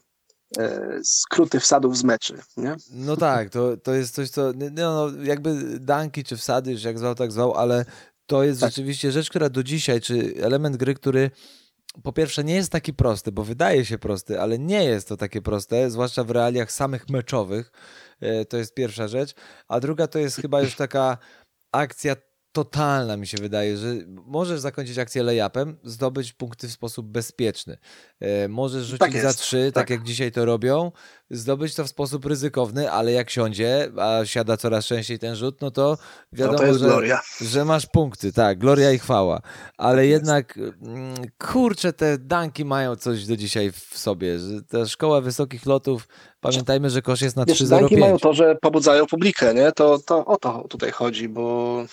e, skróty wsadów z meczy, nie? No tak, to, to jest coś, co, no, no jakby danki czy wsady, już jak zwał, tak zwał, ale to jest Tak. rzeczywiście rzecz, która do dzisiaj, czy element gry, który po pierwsze nie jest taki prosty, bo wydaje się prosty, ale nie jest to takie proste, zwłaszcza w realiach samych meczowych, e, to jest pierwsza rzecz, a druga to jest chyba już taka akcja totalna mi się wydaje, że możesz zakończyć akcję layupem, zdobyć punkty w sposób bezpieczny. E, Możesz rzucić Tak za trzy, tak. tak. jak dzisiaj to robią, zdobyć to w sposób ryzykowny, ale jak siądzie, a siada coraz częściej ten rzut, no to wiadomo, no to że, że masz punkty, tak, gloria i chwała. Ale jednak, mm, kurczę, te danki mają coś do dzisiaj w sobie, ta szkoła wysokich lotów, pamiętajmy, że kosz jest na Wiesz, danki mają 3,05. to, że pobudzają publikę, nie? To, to o to tutaj chodzi, bo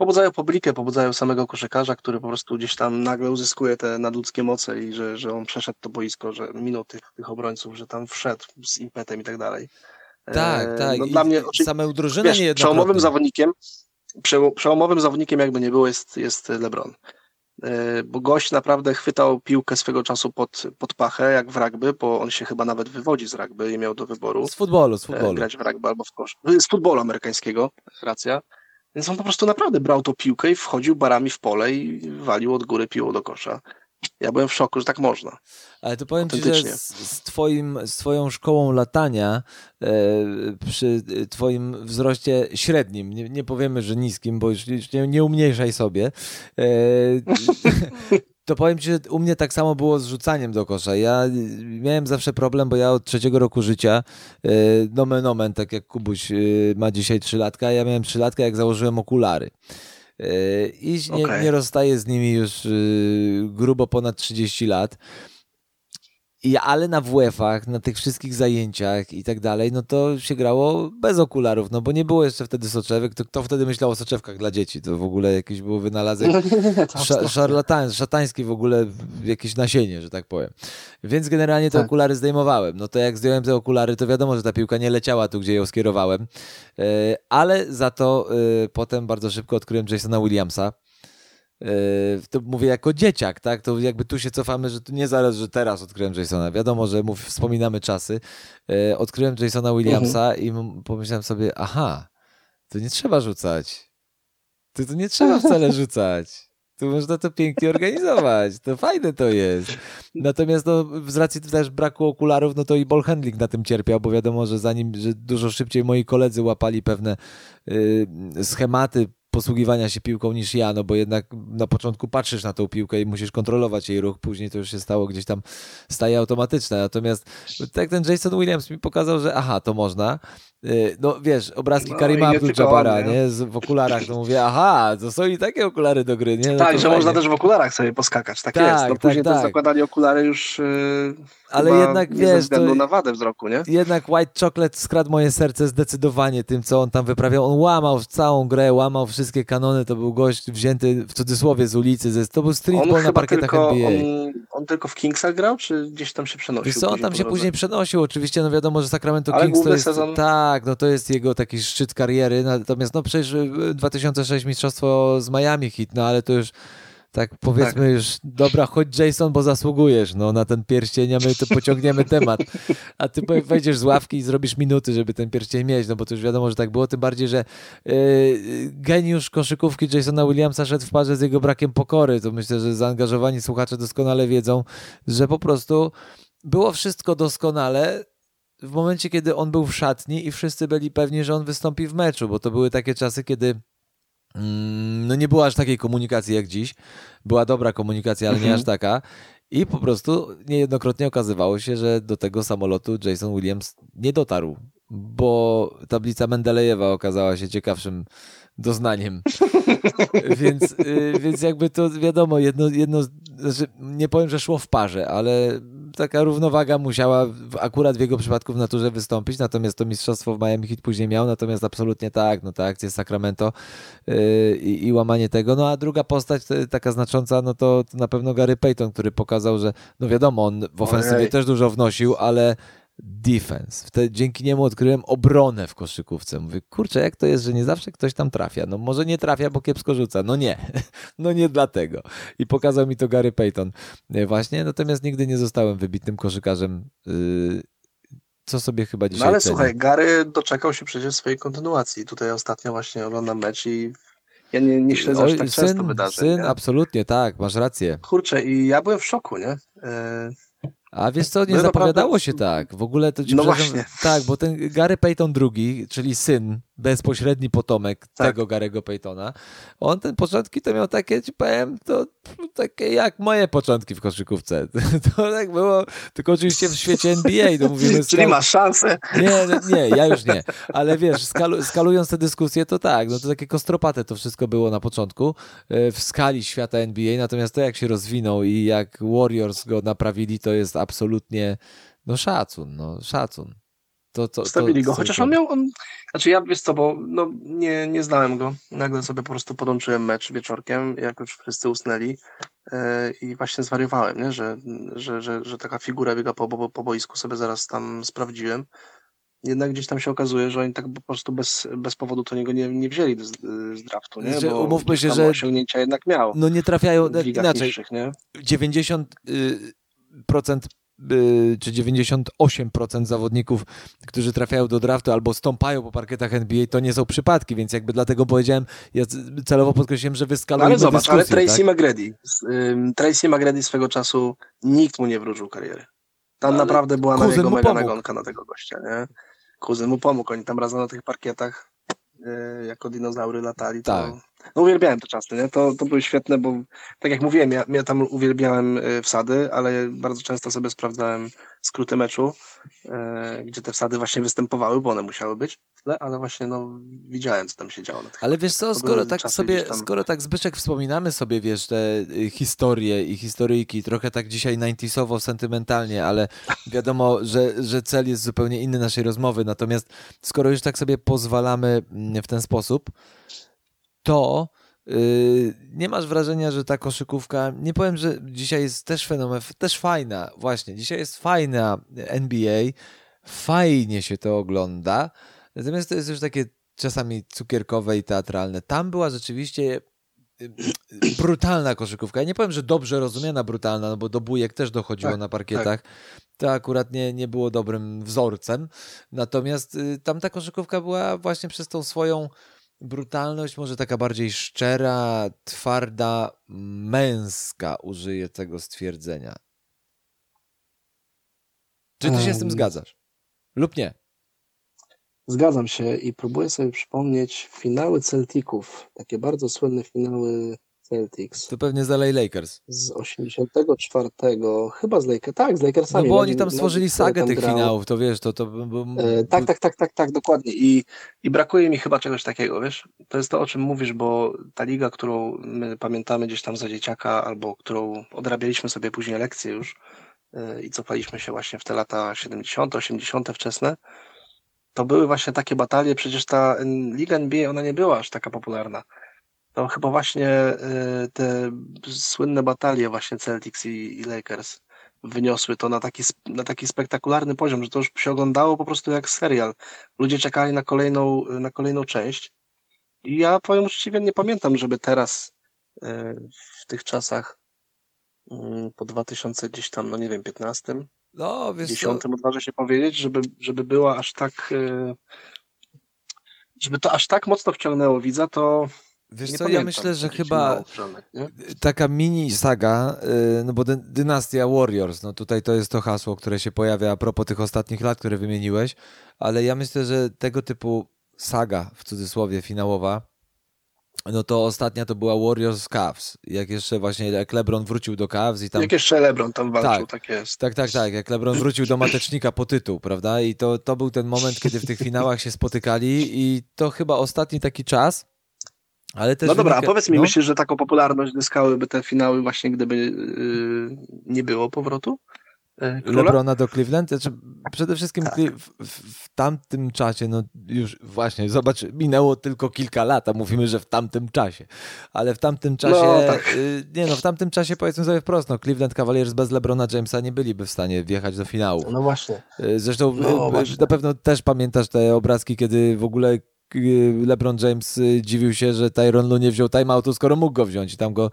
pobudzają publikę, pobudzają samego koszykarza, który po prostu gdzieś tam nagle uzyskuje te nadludzkie moce i że, że on przeszedł to boisko, że minął tych, tych obrońców, że tam wszedł z impetem i tak dalej. Tak, E, tak. No, I dla mnie same drużyny wiesz, przełomowym zawodnikiem, przeło- przełomowym zawodnikiem jakby nie było jest, jest LeBron. E, Bo gość naprawdę chwytał piłkę swego czasu pod, pod pachę, jak w rugby, bo on się chyba nawet wywodzi z rugby i miał do wyboru Z futbolu, z e, futbolu. grać w rugby albo w kosz. Z futbolu amerykańskiego, racja. Więc on po prostu naprawdę brał tą piłkę i wchodził barami w pole i walił od góry piłą do kosza. Ja byłem w szoku, że tak można. Ale to powiem ci, że z, z, twoim, z twoją szkołą latania e, przy twoim wzroście średnim, nie, nie powiemy, że niskim, bo już, już nie, nie umniejszaj sobie, e, *laughs* to powiem ci, że u mnie tak samo było z rzucaniem do kosza. Ja miałem zawsze problem, bo ja od trzeciego roku życia, e, nomen omen, tak jak Kubuś e, ma dzisiaj trzylatka, ja miałem trzylatka, jak założyłem okulary. E, I nie, Okej. nie rozstaję z nimi już e, grubo ponad 30 lat. I, ale na WF-ach, na tych wszystkich zajęciach i tak dalej, no to się grało bez okularów, no bo nie było jeszcze wtedy soczewek, to kto wtedy myślał o soczewkach dla dzieci? To w ogóle jakiś był wynalazek No nie, nie, nie, to Sza, szarlatan, szatański w ogóle jakieś nasienie, że tak powiem. Więc generalnie te Tak. okulary zdejmowałem. No to jak zdjąłem te okulary, to wiadomo, że ta piłka nie leciała tu, gdzie ją skierowałem. E, ale za to e, potem bardzo szybko odkryłem Jasona Williamsa. E, to mówię jako dzieciak, tak? To jakby tu się cofamy, że to nie zaraz, że teraz odkryłem Jasona. Wiadomo, że mów, wspominamy czasy. E, odkryłem Jasona Williamsa i m- pomyślałem sobie, aha, to nie trzeba rzucać. To, to nie trzeba wcale *laughs* rzucać. Tu można to pięknie organizować. To fajne to jest. Natomiast no, z racji też braku okularów, no to i ball handling na tym cierpiał, bo wiadomo, że zanim, że dużo szybciej moi koledzy łapali pewne y, schematy posługiwania się piłką niż ja, no bo jednak na początku patrzysz na tą piłkę i musisz kontrolować jej ruch, później to już się stało gdzieś tam staje automatyczne. Natomiast tak ten Jason Williams mi pokazał, że aha, to można. Y, No wiesz, obrazki No, Karima Abdul-Jabara, nie? nie? Z, w okularach, to mówię, aha, to są i takie okulary do gry, nie? No tak, to że można fajnie. też w okularach sobie poskakać, tak, Tak, jest. No tak, później też tak. zakładali okulary już yy, Ale jednak, wiesz, ze to- względu na wadę wzroku, nie? Jednak White Chocolate skradł moje serce zdecydowanie tym, co on tam wyprawiał. On łamał całą grę, łamał wszystkie kanony. To był gość wzięty w cudzysłowie z ulicy. ze- To był streetball na parkietach tylko, NBA. on, on tylko w Kingsach grał, czy gdzieś tam się przenosił? Wiesz co, on tam się później przenosił, oczywiście, no wiadomo, że Sacramento Ale Kings to jest, sezon- tak, no to jest jego taki szczyt kariery, natomiast no przecież y, 2006 mistrzostwo z Miami hit, no ale to już tak powiedzmy już, dobra, chodź Jason, bo zasługujesz, no na ten pierścień, a my to pociągniemy *laughs* temat, a ty wejdziesz z ławki i zrobisz minuty, żeby ten pierścień mieć, no bo to już wiadomo, że tak było, tym bardziej, że y, geniusz koszykówki Jasona Williamsa szedł w parze z jego brakiem pokory, to myślę, że zaangażowani słuchacze doskonale wiedzą, że po prostu było wszystko doskonale w momencie, kiedy on był w szatni i wszyscy byli pewni, że on wystąpi w meczu, bo to były takie czasy, kiedy mm, no nie było aż takiej komunikacji jak dziś. Była dobra komunikacja, ale nie Mhm. aż taka. I po prostu niejednokrotnie okazywało się, że do tego samolotu Jason Williams nie dotarł, bo tablica Mendelejewa okazała się ciekawszym doznaniem. *laughs* więc, y, więc jakby to wiadomo, jedno, jedno, znaczy nie powiem, że szło w parze, ale taka równowaga musiała w, akurat w jego przypadku w naturze wystąpić, natomiast to mistrzostwo w Miami Heat później miał, natomiast absolutnie tak, no ta akcja z Sacramento yy, i, i łamanie tego, no a druga postać to, taka znacząca, no to, to na pewno Gary Payton, który pokazał, że no wiadomo, on w ofensywie Ojej. też dużo wnosił, ale defense. Wtedy dzięki niemu odkryłem obronę w koszykówce. Mówię, kurczę, jak to jest, że nie zawsze ktoś tam trafia? No może nie trafia, bo kiepsko rzuca. No nie, *laughs* no nie dlatego. I pokazał mi to Gary Payton e, właśnie, natomiast nigdy nie zostałem wybitnym koszykarzem, yy, co sobie chyba dzisiaj No ale cenię. słuchaj, Gary doczekał się przecież swojej kontynuacji. Tutaj ostatnio właśnie oglądam mecz i ja nie, nie śledzę aż tak syn, często wydarzeń. syn, nie? absolutnie, tak, masz rację. Kurczę, i ja byłem w szoku, nie? E, A wiesz co, nie No naprawdę- zapowiadało się tak. W ogóle to ci No przepraszam- właśnie. Tak, bo ten Gary Payton II, czyli syn, bezpośredni potomek Tak. tego Garego Paytona, on ten początki to miał takie, ci powiem, to takie jak moje początki w koszykówce. *laughs* To tak było, tylko oczywiście w świecie NBA, to mówimy *laughs* czyli masz szansę. nie, no, nie, ja już nie. Ale wiesz, skalu, skalując tę dyskusję, to tak, no to takie kostropate to wszystko było na początku e, w skali świata NBA, natomiast to jak się rozwinął i jak Warriors go naprawili, to jest absolutnie, no szacun, no szacun. To, to, Stawili to, go, chociaż on miał, on, znaczy ja wiesz co, bo no, nie, nie znałem go, nagle sobie po prostu podłączyłem mecz wieczorkiem, jak już wszyscy usnęli e, i właśnie zwariowałem, nie? Że, że, że, że taka figura biega po, po, po boisku, sobie zaraz tam sprawdziłem. Jednak gdzieś tam się okazuje, że oni tak po prostu bez, bez powodu to niego nie, nie wzięli z, z draftu, nie? Bo umówmy się, że- osiągnięcia jednak miał No nie trafiają, inaczej, niższych, nie? 90 y, procent y, czy 98% zawodników, którzy trafiają do draftu albo stąpają po parkietach NBA, to nie są przypadki, więc jakby dlatego powiedziałem, ja celowo podkreśliłem, że No wyskalujemy ale zobacz, ale Tracy tak? McGrady, Tracy McGrady swego czasu nikt mu nie wróżył kariery. Tam Ale naprawdę była na niego mega pomógł. nagonka na tego gościa, nie? Kuzyn mu pomógł, oni tam razem na tych parkietach yy, jako dinozaury latali. To... Tak. No uwielbiałem te czasy, nie? To, to były świetne, bo tak jak mówiłem, ja, ja tam uwielbiałem y, wsady, ale bardzo często sobie sprawdzałem skróty meczu, y, gdzie te wsady właśnie występowały, bo one musiały być, w tle, ale właśnie no, widziałem, co tam się działo Ale wiesz co, skoro tak sobie, tam- skoro tak Zbyszek wspominamy sobie, wiesz, te y, historie i historyjki, trochę tak dzisiaj 90sowo, sentymentalnie, ale wiadomo, że, że cel jest zupełnie inny naszej rozmowy, natomiast skoro już tak sobie pozwalamy mm, w ten sposób, to yy, nie masz wrażenia, że ta koszykówka, nie powiem, że dzisiaj jest też fenomen, też fajna, właśnie, dzisiaj jest fajna NBA, fajnie się to ogląda, natomiast to jest już takie czasami cukierkowe i teatralne. Tam była rzeczywiście y, y, brutalna koszykówka. Ja nie powiem, że dobrze rozumiana brutalna, no bo do bujek też dochodziło Tak, na parkietach. To akurat nie, nie było dobrym wzorcem. Natomiast y, tamta koszykówka była właśnie przez tą swoją brutalność, może taka bardziej szczera, twarda, męska, użyję tego stwierdzenia. Czy ty się z tym zgadzasz? Lub nie? Zgadzam się i próbuję sobie przypomnieć finały Celtików, takie bardzo słynne finały Celtics To pewnie z LA Lakers. z 84, chyba z Lakers, tak, z No Lakersami. bo oni tam stworzyli sagę tych grał. finałów, to wiesz, to... to bo, E, tak, tak, tak, tak, tak, dokładnie. I, I brakuje mi chyba czegoś takiego, wiesz? To jest to, o czym mówisz, bo ta liga, którą my pamiętamy gdzieś tam za dzieciaka, albo którą odrabialiśmy sobie później lekcje już e, i cofaliśmy się właśnie w te lata 70., 80. wczesne, to były właśnie takie batalie, przecież ta liga NBA, ona nie była aż taka popularna. To chyba właśnie e, te słynne batalie właśnie Celtics i, i Lakers wyniosły to na taki, na taki spektakularny poziom, że to już się oglądało po prostu jak serial. Ludzie czekali na kolejną, na kolejną część. I ja powiem uczciwie, nie pamiętam, żeby teraz e, w tych czasach mm, po 2000 gdzieś tam, no nie wiem, 15, No, wiesz co, 10 odważę się powiedzieć, żeby, żeby była aż tak żeby to aż tak mocno wciągnęło widza, to wiesz nie co ja pamiętam, myślę, że chyba Przemek, taka mini saga, y, no bo dy, dynastia Warriors, no tutaj to jest to hasło, które się pojawia a propos tych ostatnich lat, które wymieniłeś, ale ja myślę, że tego typu saga, w cudzysłowie, finałowa, no to ostatnia to była Warriors Cavs, jak jeszcze właśnie, jak LeBron wrócił do Cavs i tam... Jak jeszcze LeBron tam walczył, Tak. tak, jest. Tak, tak, tak, jak LeBron wrócił do matecznika po tytuł, prawda, i to, to był ten moment, kiedy w tych finałach się spotykali i to chyba ostatni taki czas, ale też No dobra, a wynika- powiedz mi, no. myślisz, że taką popularność zyskałyby te finały właśnie, gdyby yy, nie było powrotu? Yy, króla? Lebrona do Cleveland? Znaczy, przede wszystkim Tak. W, w, tamtym czasie, no już właśnie, zobacz, minęło tylko kilka lat, a mówimy, że w tamtym czasie. Ale w tamtym czasie, No, tak. y, nie no, w tamtym czasie powiedzmy sobie wprost, no Cleveland Cavaliers bez Lebrona Jamesa nie byliby w stanie wjechać do finału. No właśnie. Y, Zresztą No, y, właśnie. na pewno też pamiętasz te obrazki, kiedy w ogóle LeBron James y, dziwił się, że Tyron Lu nie wziął timeoutu, skoro mógł go wziąć tam go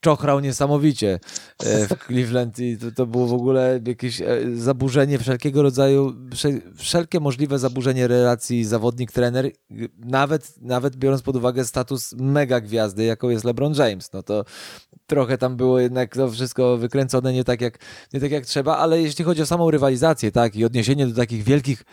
czochrał niesamowicie e, w Cleveland i to, to było w ogóle jakieś e, zaburzenie wszelkiego rodzaju, wsze- wszelkie możliwe zaburzenie relacji zawodnik-trener, nawet, nawet biorąc pod uwagę status mega gwiazdy, jaką jest LeBron James, no to trochę tam było jednak to wszystko wykręcone nie tak jak, nie tak jak trzeba, ale jeśli chodzi o samą rywalizację, tak, i odniesienie do takich wielkich,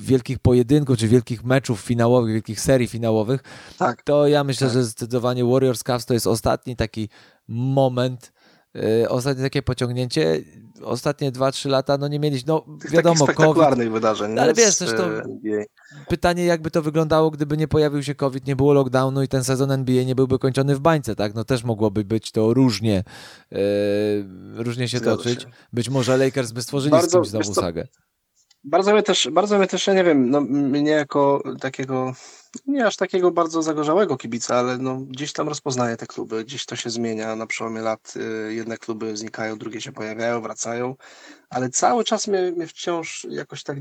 wielkich pojedynków, czy wielkich meczów finałowych, wielkich serii finałowych, Tak. to ja myślę, Tak. że zdecydowanie Warriors Cavs to jest ostatni taki moment, yy, ostatnie takie pociągnięcie. Ostatnie 2-3 lata, no nie mieliśmy, no Tych wiadomo, takich COVID. spektakularnych wydarzeń. Ale wiesz, Z, też to- e, NBA. Pytanie, jakby to wyglądało, gdyby nie pojawił się COVID, nie było lockdownu i ten sezon NBA nie byłby kończony w bańce, tak? No też mogłoby być to różnie, yy, różnie się Zgadza toczyć. się. Być może Lakers by stworzyli z Bardzo- kimś znowu sagę. Bardzo mnie też, bardzo mnie też, ja nie wiem, no, mnie jako takiego, nie aż takiego bardzo zagorzałego kibica, ale no, gdzieś tam rozpoznaję te kluby, gdzieś to się zmienia na przełomie lat. y, Jedne kluby znikają, drugie się pojawiają, wracają, ale cały czas mnie, mnie wciąż jakoś tak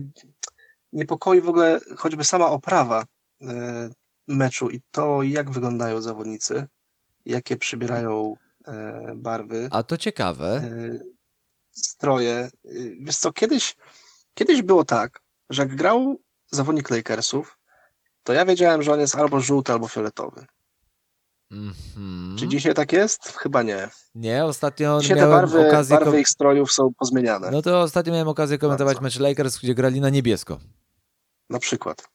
niepokoi w ogóle choćby sama oprawa y, meczu i to, jak wyglądają zawodnicy, jakie przybierają y, barwy A to ciekawe. stroje. Wiesz co, kiedyś, kiedyś było tak, że jak grał zawodnik Lakersów, to ja wiedziałem, że on jest albo żółty, albo fioletowy. Mhm. Czy dzisiaj tak jest? Chyba nie. Nie, ostatnio Dzisiaj te miałem barwy, okazję... barwy ich strojów są pozmieniane. No to ostatnio miałem okazję komentować mecz Lakers, gdzie grali na niebiesko. Na przykład.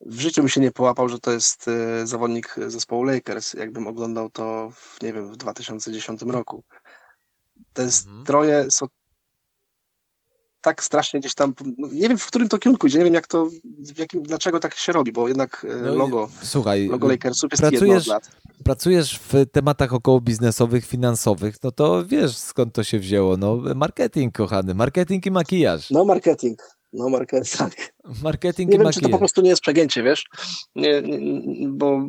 W życiu mi się nie połapał, że to jest y, zawodnik zespołu Lakers, jakbym oglądał to, w, nie wiem, w 2010 roku. Te Mhm. stroje są tak strasznie gdzieś tam, no, nie wiem w którym to kierunku idzie, nie wiem jak to, w jakim, dlaczego tak się robi, bo jednak y, No logo, Słuchaj, logo Lakersów jest pracujesz- jedno od lat. pracujesz w tematach około biznesowych, finansowych, no to wiesz skąd to się wzięło. No, marketing, kochany, marketing i makijaż. No marketing, no marketing, tak. Marketing Nie i wiem, czy to po makijaż. prostu nie jest przegięcie, wiesz? Nie, nie, bo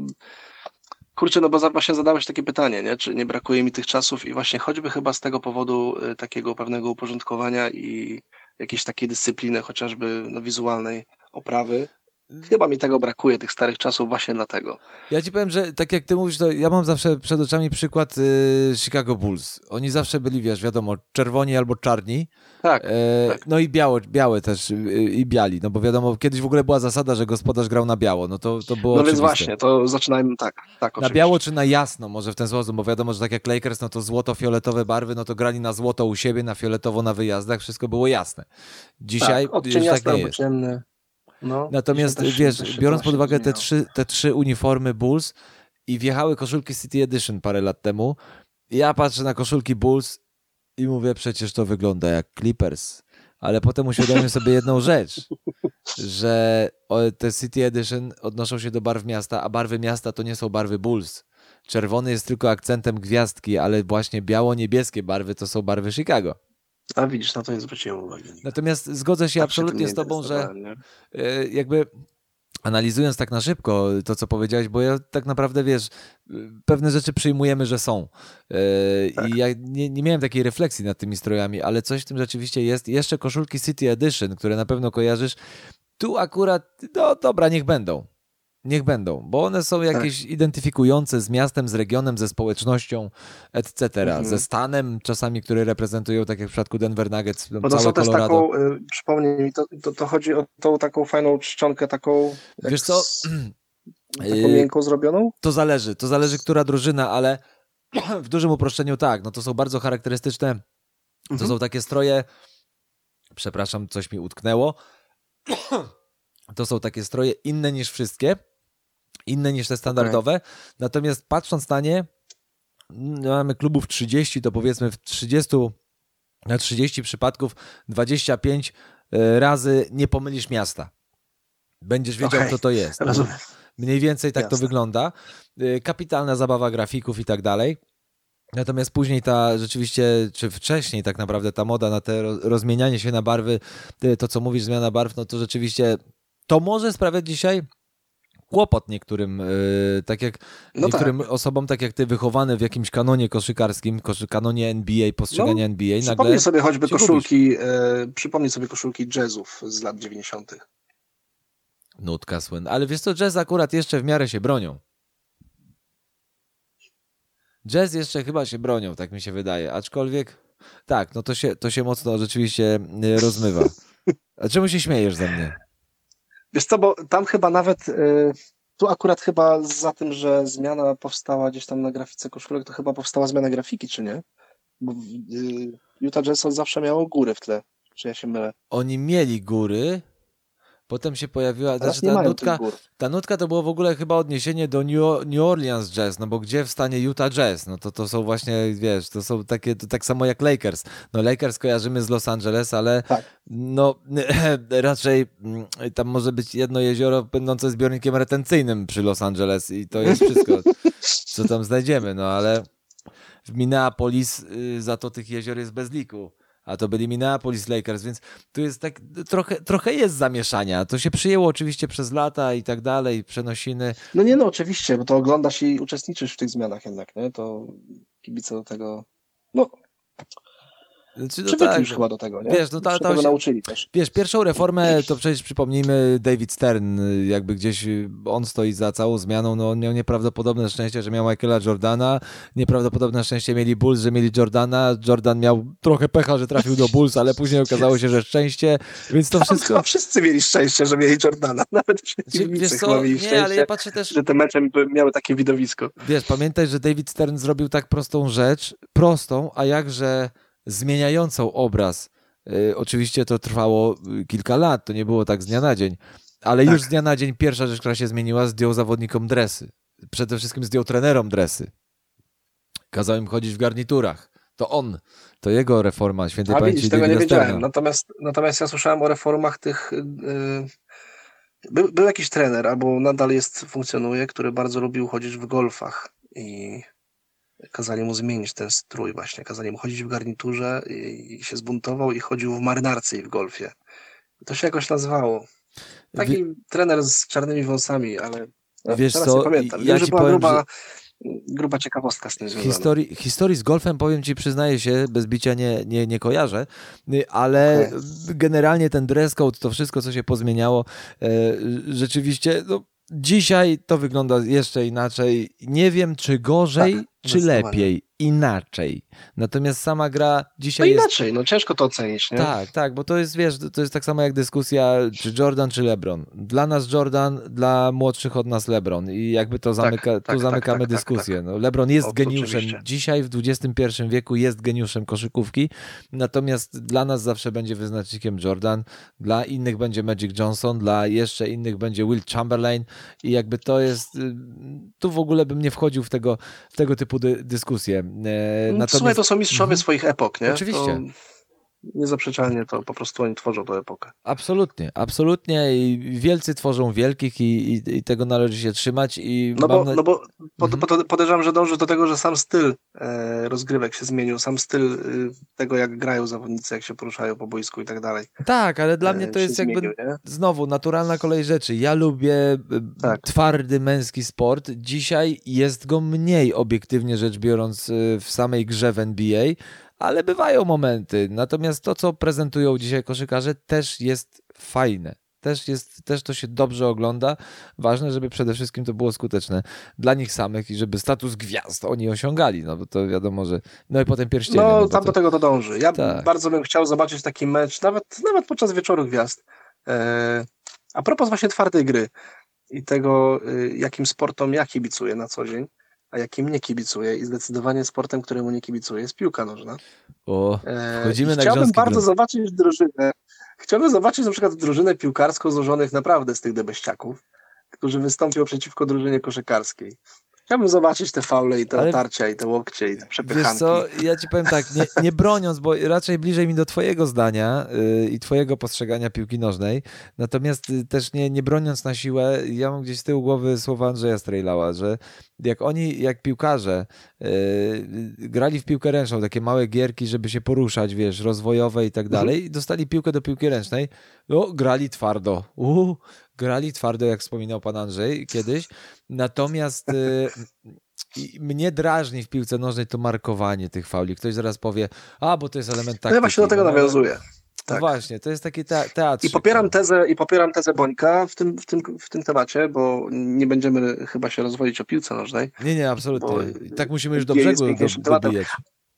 kurczę, no bo właśnie zadałeś takie pytanie, nie? Czy nie brakuje mi tych czasów i właśnie choćby chyba z tego powodu y, takiego pewnego uporządkowania i jakiejś takiej dyscypliny, chociażby no, wizualnej oprawy. Chyba mi tego brakuje, tych starych czasów właśnie dlatego. Ja ci powiem, że tak jak ty mówisz, to ja mam zawsze przed oczami przykład y, Chicago Bulls. Oni zawsze byli, wiesz, wiadomo, czerwoni albo czarni. Tak, E, tak. No i białe, białe też y, i biali, no bo wiadomo, kiedyś w ogóle była zasada, że gospodarz grał na biało, no to, to było no więc oczywiste. właśnie, to zaczynajmy tak, tak Na oczywiście. biało czy na jasno, może w ten sposób, bo wiadomo, że tak jak Lakers, no to złoto-fioletowe barwy, no to grali na złoto u siebie, na fioletowo na wyjazdach, wszystko było jasne. Dzisiaj tak, już tak nie jest. ciemny. No, Natomiast wiesz, biorąc pod uwagę te trzy, te trzy uniformy Bulls i wjechały koszulki City Edition parę lat temu. Ja patrzę na koszulki Bulls i mówię, przecież to wygląda jak Clippers. Ale potem uświadomiłem sobie jedną *laughs* rzecz, że te City Edition odnoszą się do barw miasta, a barwy miasta to nie są barwy Bulls. Czerwony jest tylko akcentem gwiazdki, ale właśnie biało-niebieskie barwy to są barwy Chicago. A widzisz, na to nie zwróciłem uwagi. Natomiast zgodzę się Tak się absolutnie nie z tobą, że e, jakby analizując tak na szybko to, co powiedziałeś, bo ja tak naprawdę, wiesz, pewne rzeczy przyjmujemy, że są. E, Tak. I ja nie, nie miałem takiej refleksji nad tymi strojami, ale coś w tym rzeczywiście jest. Jeszcze koszulki City Edition, które na pewno kojarzysz, tu akurat, no dobra, niech będą. Niech będą, bo one są Tak. jakieś identyfikujące z miastem, z regionem, ze społecznością, etc. Mhm. Ze stanem czasami, które reprezentują, tak jak w przypadku Denver Nuggets, Bo to są też Colorado. taką, y, przypomnij mi, to, to, to chodzi o tą taką fajną czcionkę, taką, Wiesz co, z, *clears throat* taką miękką zrobioną? To zależy, to zależy, która drużyna, ale *clears throat* w dużym uproszczeniu tak, no to są bardzo charakterystyczne, to Mhm. są takie stroje, przepraszam, coś mi utknęło, *clears throat* to są takie stroje inne niż wszystkie, inne niż te standardowe, natomiast patrząc na nie, mm, mamy klubów 30, to powiedzmy w 30, na 30 przypadków 25 e, razy nie pomylisz miasta. Będziesz wiedział, Okej, co to jest. Rozumiem. Mniej więcej tak to Jasne. wygląda. Y, Kapitalna zabawa grafików i tak dalej. Natomiast później ta rzeczywiście, czy wcześniej tak naprawdę ta moda na te ro- rozmienianie się na barwy, y, to co mówisz, zmiana barw, no to rzeczywiście to może sprawiać dzisiaj kłopot niektórym, y, tak jak No niektórym osobom, tak jak ty, wychowany w jakimś kanonie koszykarskim, koszy, kanonie NBA, postrzegania NBA, nagle Przypomnij sobie choćby koszulki, e, przypomnij sobie koszulki jazzów z lat 90. nutka słynna. Ale wiesz co, jazz akurat jeszcze w miarę się bronią. Jazz jeszcze chyba się bronią, tak mi się wydaje. Aczkolwiek, tak, no to się, to się mocno rzeczywiście y, rozmywa. A czemu się śmiejesz ze mnie? Wiesz co, bo tam chyba nawet, e, tu akurat chyba za tym, że zmiana powstała gdzieś tam na grafice koszulek, to chyba powstała zmiana grafiki, czy nie? Bo y, Utah Jazz zawsze miało góry w tle, czy ja się mylę? Oni mieli góry, potem się pojawiła, znaczy ta nutka, ta nutka to było w ogóle chyba odniesienie do New, New Orleans Jazz, no bo gdzie w stanie Utah Jazz? No to to są właśnie, wiesz, to są takie, to tak samo jak Lakers. No Lakers kojarzymy z Los Angeles, ale Tak. no *clears throat* raczej mm, tam może być jedno jezioro będące zbiornikiem retencyjnym przy Los Angeles i to jest wszystko, *laughs* co tam znajdziemy, no ale w Minneapolis y, za to tych jezior jest bez liku. A to byli Minneapolis Lakers, więc tu jest tak, trochę, trochę jest zamieszania. To się przyjęło oczywiście przez lata i tak dalej, przenosiny. No nie no, oczywiście, bo to oglądasz i uczestniczysz w tych zmianach jednak, nie? To kibice do tego, no, Znaczy, no przywykli tak, już chyba do tego, nie? Wiesz, no ta- to tego się- nauczyli też. Wiesz, pierwszą reformę to przecież przypomnijmy David Stern, jakby gdzieś on stoi za całą zmianą, no on miał nieprawdopodobne szczęście, że miał Michaela Jordana, nieprawdopodobne szczęście mieli Bulls, że mieli Jordana, Jordan miał trochę pecha, że trafił do Bulls, ale później okazało się, że szczęście, więc to Tam wszystko... chyba wszyscy mieli szczęście, że mieli Jordana, *laughs* nawet Czy- przeciwnicy chyba mieli nie, szczęście, ale ja patrzę też, że te mecze miały takie widowisko. wiesz, pamiętaj, że David Stern zrobił tak prostą rzecz, prostą, a jakże zmieniającą obraz. Y, oczywiście to trwało y, kilka lat, to nie było tak z dnia na dzień, ale Tak. już z dnia na dzień pierwsza rzecz, która się zmieniła, zdjął zawodnikom dresy. Przede wszystkim zdjął trenerom dresy. Kazał im chodzić w garniturach. To on, to jego reforma świętej A pamięci widzisz, tego nie wiedziałem. Natomiast, natomiast ja słyszałem o reformach tych. Yy, był, był jakiś trener, albo nadal jest, funkcjonuje, który bardzo lubił chodzić w golfach i kazali mu zmienić ten strój właśnie. Kazali mu chodzić w garniturze i, się zbuntował i chodził w marynarce i w golfie. To się jakoś nazywało. Taki trener z czarnymi wąsami, ale Wiesz teraz co, nie pamiętam. ja Wiem, że ci była powiem, gruba, gruba ciekawostka z tym związana. Historii, historii z golfem, powiem ci, przyznaję się, bez bicia nie, nie, nie kojarzę, y, ale generalnie ten dress code, to wszystko, co się pozmieniało, e, rzeczywiście, no, dzisiaj to wygląda jeszcze inaczej. Nie wiem, czy gorzej, Tak, czy lepiej. inaczej. Natomiast sama gra No dzisiaj jest inaczej, no ciężko to ocenić, nie? tak, tak, bo to jest, wiesz, to jest tak samo jak dyskusja, czy Jordan, czy LeBron. Dla nas Jordan, dla młodszych od nas LeBron i jakby to zamyka, tak, tu tak, zamykamy tak, tak, dyskusję. No, LeBron jest O, geniuszem, oczywiście. dzisiaj w XXI wieku jest geniuszem koszykówki, natomiast dla nas zawsze będzie wyznacznikiem Jordan, dla innych będzie Magic Johnson, dla jeszcze innych będzie Will Chamberlain i jakby to jest, y, tu w ogóle bym nie wchodził w tego, w tego typu dy, dyskusje. E, No, Słuchaj, to są mistrzowie Mhm. swoich epok, nie? Oczywiście. To niezaprzeczalnie to po prostu oni tworzą tę epokę. Absolutnie, absolutnie i wielcy tworzą wielkich i, i, i tego należy się trzymać i No bo, na... no bo pod, Mhm. pod, podejrzewam, że dąży do tego, że sam styl e, rozgrywek się zmienił, sam styl y, tego, jak grają zawodnicy, jak się poruszają po boisku i tak dalej. Tak, ale dla e, mnie to jest jakby zmienił, znowu naturalna kolej rzeczy. Ja lubię y, Tak. twardy męski sport. Dzisiaj jest go mniej obiektywnie rzecz biorąc w samej grze w NBA, ale bywają momenty. Natomiast to, co prezentują dzisiaj koszykarze, też jest fajne. Też, jest, też to się dobrze ogląda. Ważne, żeby przede wszystkim to było skuteczne dla nich samych i żeby status gwiazd oni osiągali. No bo to wiadomo, że. No i potem pierścienie. No, bo tam to- do tego to dąży. Ja Tak. bardzo bym chciał zobaczyć taki mecz, nawet, nawet podczas wieczoru gwiazd. E, a propos właśnie twardej gry i tego, y, jakim sportom ja kibicuję na co dzień, a jakim nie kibicuję i zdecydowanie sportem, któremu nie kibicuję jest piłka nożna. O, E, Wchodzimy i na Chciałbym bardzo grunt. zobaczyć drużynę. Chciałbym zobaczyć na przykład drużynę piłkarską złożonych naprawdę z tych debeściaków, którzy wystąpią przeciwko drużynie koszykarskiej. Chciałbym zobaczyć te faule i te Ale- otarcia i te łokcie i te Wiesz przepychanki. co, ja ci powiem tak, nie, nie broniąc, bo raczej bliżej mi do twojego zdania yy, i twojego postrzegania piłki nożnej, natomiast y, też nie, nie broniąc na siłę, ja mam gdzieś z tyłu głowy słowa Andrzeja Strejlała, że jak oni, jak piłkarze yy, grali w piłkę ręczną, takie małe gierki, żeby się poruszać, wiesz, rozwojowe i tak Mhm. dalej, i dostali piłkę do piłki ręcznej, no grali twardo, uh, grali twardo, jak wspominał pan Andrzej kiedyś, natomiast... I mnie drażni w piłce nożnej to markowanie tych fauli. Ktoś zaraz powie, a bo to jest element taktyki. No ja właśnie do tego No, nawiązuję. No tak. właśnie, to jest taki te teatr. I popieram tezę, i popieram tezę Bońka w tym, w, tym, w tym temacie, bo nie będziemy chyba się rozwodzić o piłce nożnej, Nie, nie, absolutnie. tak musimy już do brzegu dobijać.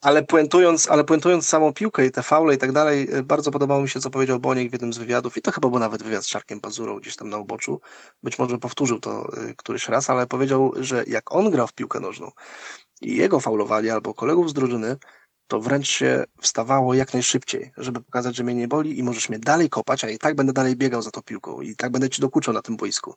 Ale puentując, ale puentując samą piłkę i te faule i tak dalej, y, bardzo podobało mi się, co powiedział Boniek w jednym z wywiadów i to chyba był nawet wywiad z Czarkiem Pazurą gdzieś tam na uboczu. Być może powtórzył to y, któryś raz, ale powiedział, że jak on grał w piłkę nożną i jego faulowali albo kolegów z drużyny, to wręcz się wstawało jak najszybciej, żeby pokazać, że mnie nie boli i możesz mnie dalej kopać, a i tak będę dalej biegał za tą piłką i tak będę ci dokuczał na tym boisku.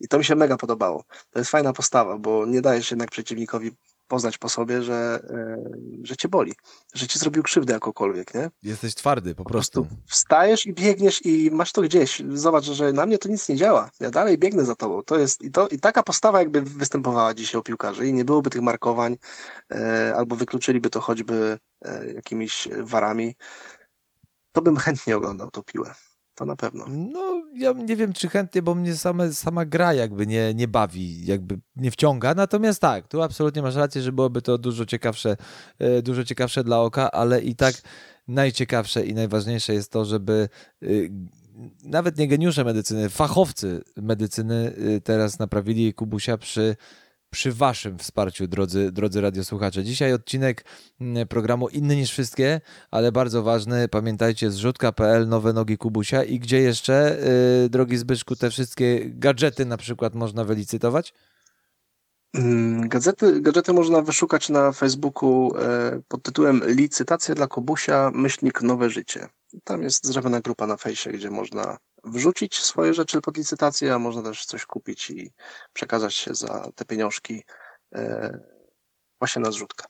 I to mi się mega podobało. To jest fajna postawa, bo nie dajesz jednak przeciwnikowi poznać po sobie, że, e, że cię boli, że ci zrobił krzywdę jakokolwiek, nie? Jesteś twardy, po prostu. Wstajesz i biegniesz i masz to gdzieś. Zobacz, że na mnie to nic nie działa. Ja dalej biegnę za tobą. To jest i, to, i taka postawa jakby występowała dzisiaj u piłkarzy i nie byłoby tych markowań, e, albo wykluczyliby to choćby e, jakimiś warami, to bym chętnie oglądał tą piłę. To na pewno. No, ja nie wiem, czy chętnie, bo mnie same, sama gra jakby nie, nie bawi, jakby nie wciąga. Natomiast tak, tu absolutnie masz rację, że byłoby to dużo ciekawsze, e, dużo ciekawsze dla oka, ale i tak najciekawsze i najważniejsze jest to, żeby y, nawet nie geniusze medycyny, fachowcy medycyny y, teraz naprawili Kubusia przy przy waszym wsparciu, drodzy, drodzy radiosłuchacze. Dzisiaj odcinek mm, programu inny niż wszystkie, ale bardzo ważny. Pamiętajcie, zrzutka.pl, nowe nogi Kubusia i gdzie jeszcze, yy, drogi Zbyszku, te wszystkie gadżety na przykład można wylicytować? Mm, Gazety, gadżety można wyszukać na Facebooku e, pod tytułem Licytacja dla Kubusia, myślnik Nowe Życie. Tam jest zrobiona grupa na fejsie, gdzie można wrzucić swoje rzeczy pod licytację, a można też coś kupić i przekazać się za te pieniążki e, właśnie na zrzutkę.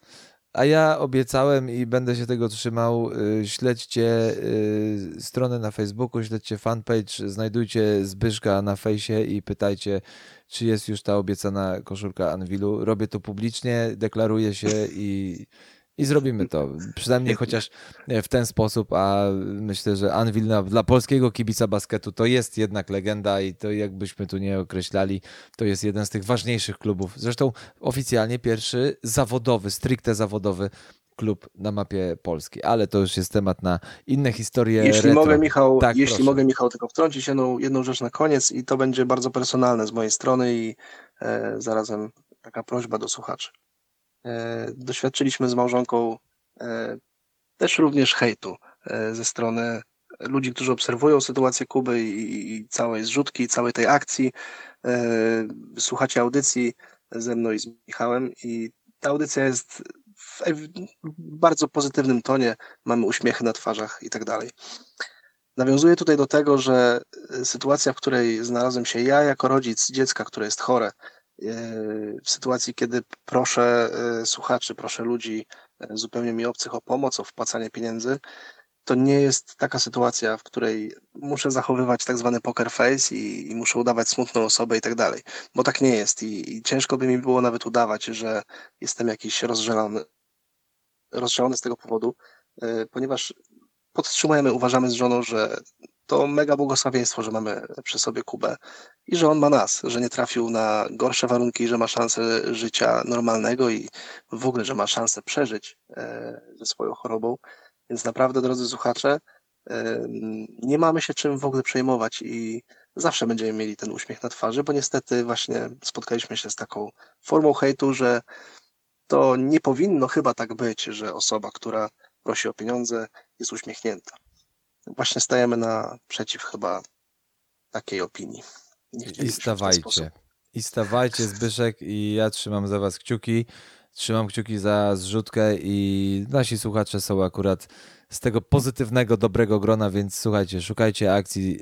A ja obiecałem i będę się tego trzymał. y, Śledźcie y, stronę na Facebooku, śledźcie fanpage, znajdujcie Zbyszka na fejsie i pytajcie, czy jest już ta obiecana koszulka Anwilu. Robię to publicznie, deklaruję się i, i zrobimy to. Przynajmniej chociaż w ten sposób, a myślę, że Anvil dla polskiego kibica basketu to jest jednak legenda i to jakbyśmy tu nie określali, to jest jeden z tych ważniejszych klubów. Zresztą oficjalnie pierwszy zawodowy, stricte zawodowy klub na mapie Polski, ale to już jest temat na inne historie. Jeśli retro. mogę, Michał, Tak, jeśli proszę. mogę, Michał, tylko wtrącić jedną, jedną rzecz na koniec i to będzie bardzo personalne z mojej strony i e, zarazem taka prośba do słuchaczy. E, Doświadczyliśmy z małżonką e, też również hejtu e, ze strony ludzi, którzy obserwują sytuację Kuby i, całej zrzutki, całej tej akcji. Słuchacie audycji ze mną i z Michałem i ta audycja jest w bardzo pozytywnym tonie, mamy uśmiechy na twarzach i tak dalej. Nawiązuję tutaj do tego, że sytuacja, w której znalazłem się ja jako rodzic dziecka, które jest chore, w sytuacji, kiedy proszę e, słuchaczy, proszę ludzi e, zupełnie mi obcych o pomoc, o wpłacanie pieniędzy, to nie jest taka sytuacja, w której muszę zachowywać tak zwany poker face i, i muszę udawać smutną osobę i tak dalej, bo tak nie jest. I, i ciężko by mi było nawet udawać, że jestem jakiś rozżalony, rozżalony z tego powodu, e, ponieważ podtrzymujemy, uważamy z żoną, że to mega błogosławieństwo, że mamy przy sobie Kubę i że on ma nas, że nie trafił na gorsze warunki, że ma szansę życia normalnego i w ogóle, że ma szansę przeżyć e, ze swoją chorobą. Więc naprawdę, drodzy słuchacze, em, nie mamy się czym w ogóle przejmować i zawsze będziemy mieli ten uśmiech na twarzy, bo niestety właśnie spotkaliśmy się z taką formą hejtu, że to nie powinno chyba tak być, że osoba, która prosi o pieniądze, jest uśmiechnięta. Właśnie stajemy naprzeciw chyba takiej opinii. I stawajcie. I stawajcie, Zbyszek, i ja trzymam za was kciuki. Trzymam kciuki za zrzutkę i nasi słuchacze są akurat z tego pozytywnego, dobrego grona, więc słuchajcie, szukajcie akcji,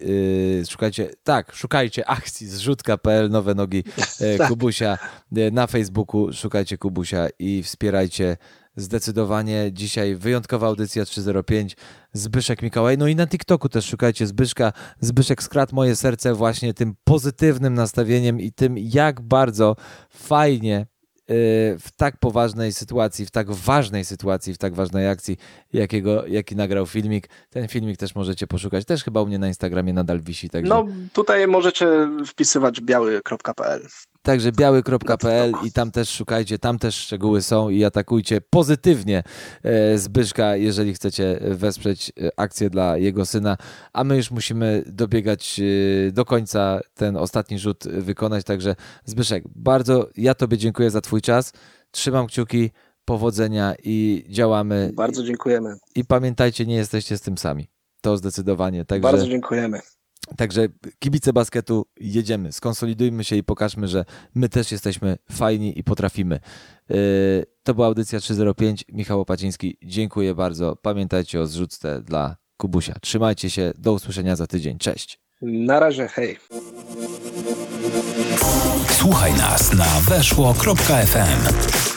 yy, szukajcie, tak, szukajcie akcji zrzutka.pl, nowe nogi *laughs* yy, Tak. Kubusia yy, na Facebooku, szukajcie Kubusia i wspierajcie zdecydowanie. Dzisiaj wyjątkowa audycja 305, Zbyszek Mikołaj, no i na TikToku też szukajcie Zbyszka. Zbyszek skradł moje serce właśnie tym pozytywnym nastawieniem i tym, jak bardzo fajnie yy, w tak poważnej sytuacji, w tak ważnej sytuacji, w tak ważnej akcji, jakiego, jaki nagrał filmik. Ten filmik też możecie poszukać. Też chyba u mnie na Instagramie nadal wisi. Także, No tutaj możecie wpisywać biały.pl. także biały.pl i tam też szukajcie, tam też szczegóły są i atakujcie pozytywnie e, Zbyszka, jeżeli chcecie wesprzeć e, akcję dla jego syna. A my już musimy dobiegać e, do końca, ten ostatni rzut wykonać. Także Zbyszek, bardzo ja Tobie dziękuję za Twój czas. Trzymam kciuki, powodzenia i działamy. Bardzo dziękujemy. I pamiętajcie, nie jesteście z tym sami. To zdecydowanie. Także, Bardzo dziękujemy. Także kibice basketu jedziemy, skonsolidujmy się i pokażmy, że my też jesteśmy fajni i potrafimy. Yy, to była audycja 305. Michał Opaciński, dziękuję bardzo. Pamiętajcie o zrzutce dla Kubusia. Trzymajcie się, do usłyszenia za tydzień. Cześć. Na razie, hej. Słuchaj nas na weszło.fm.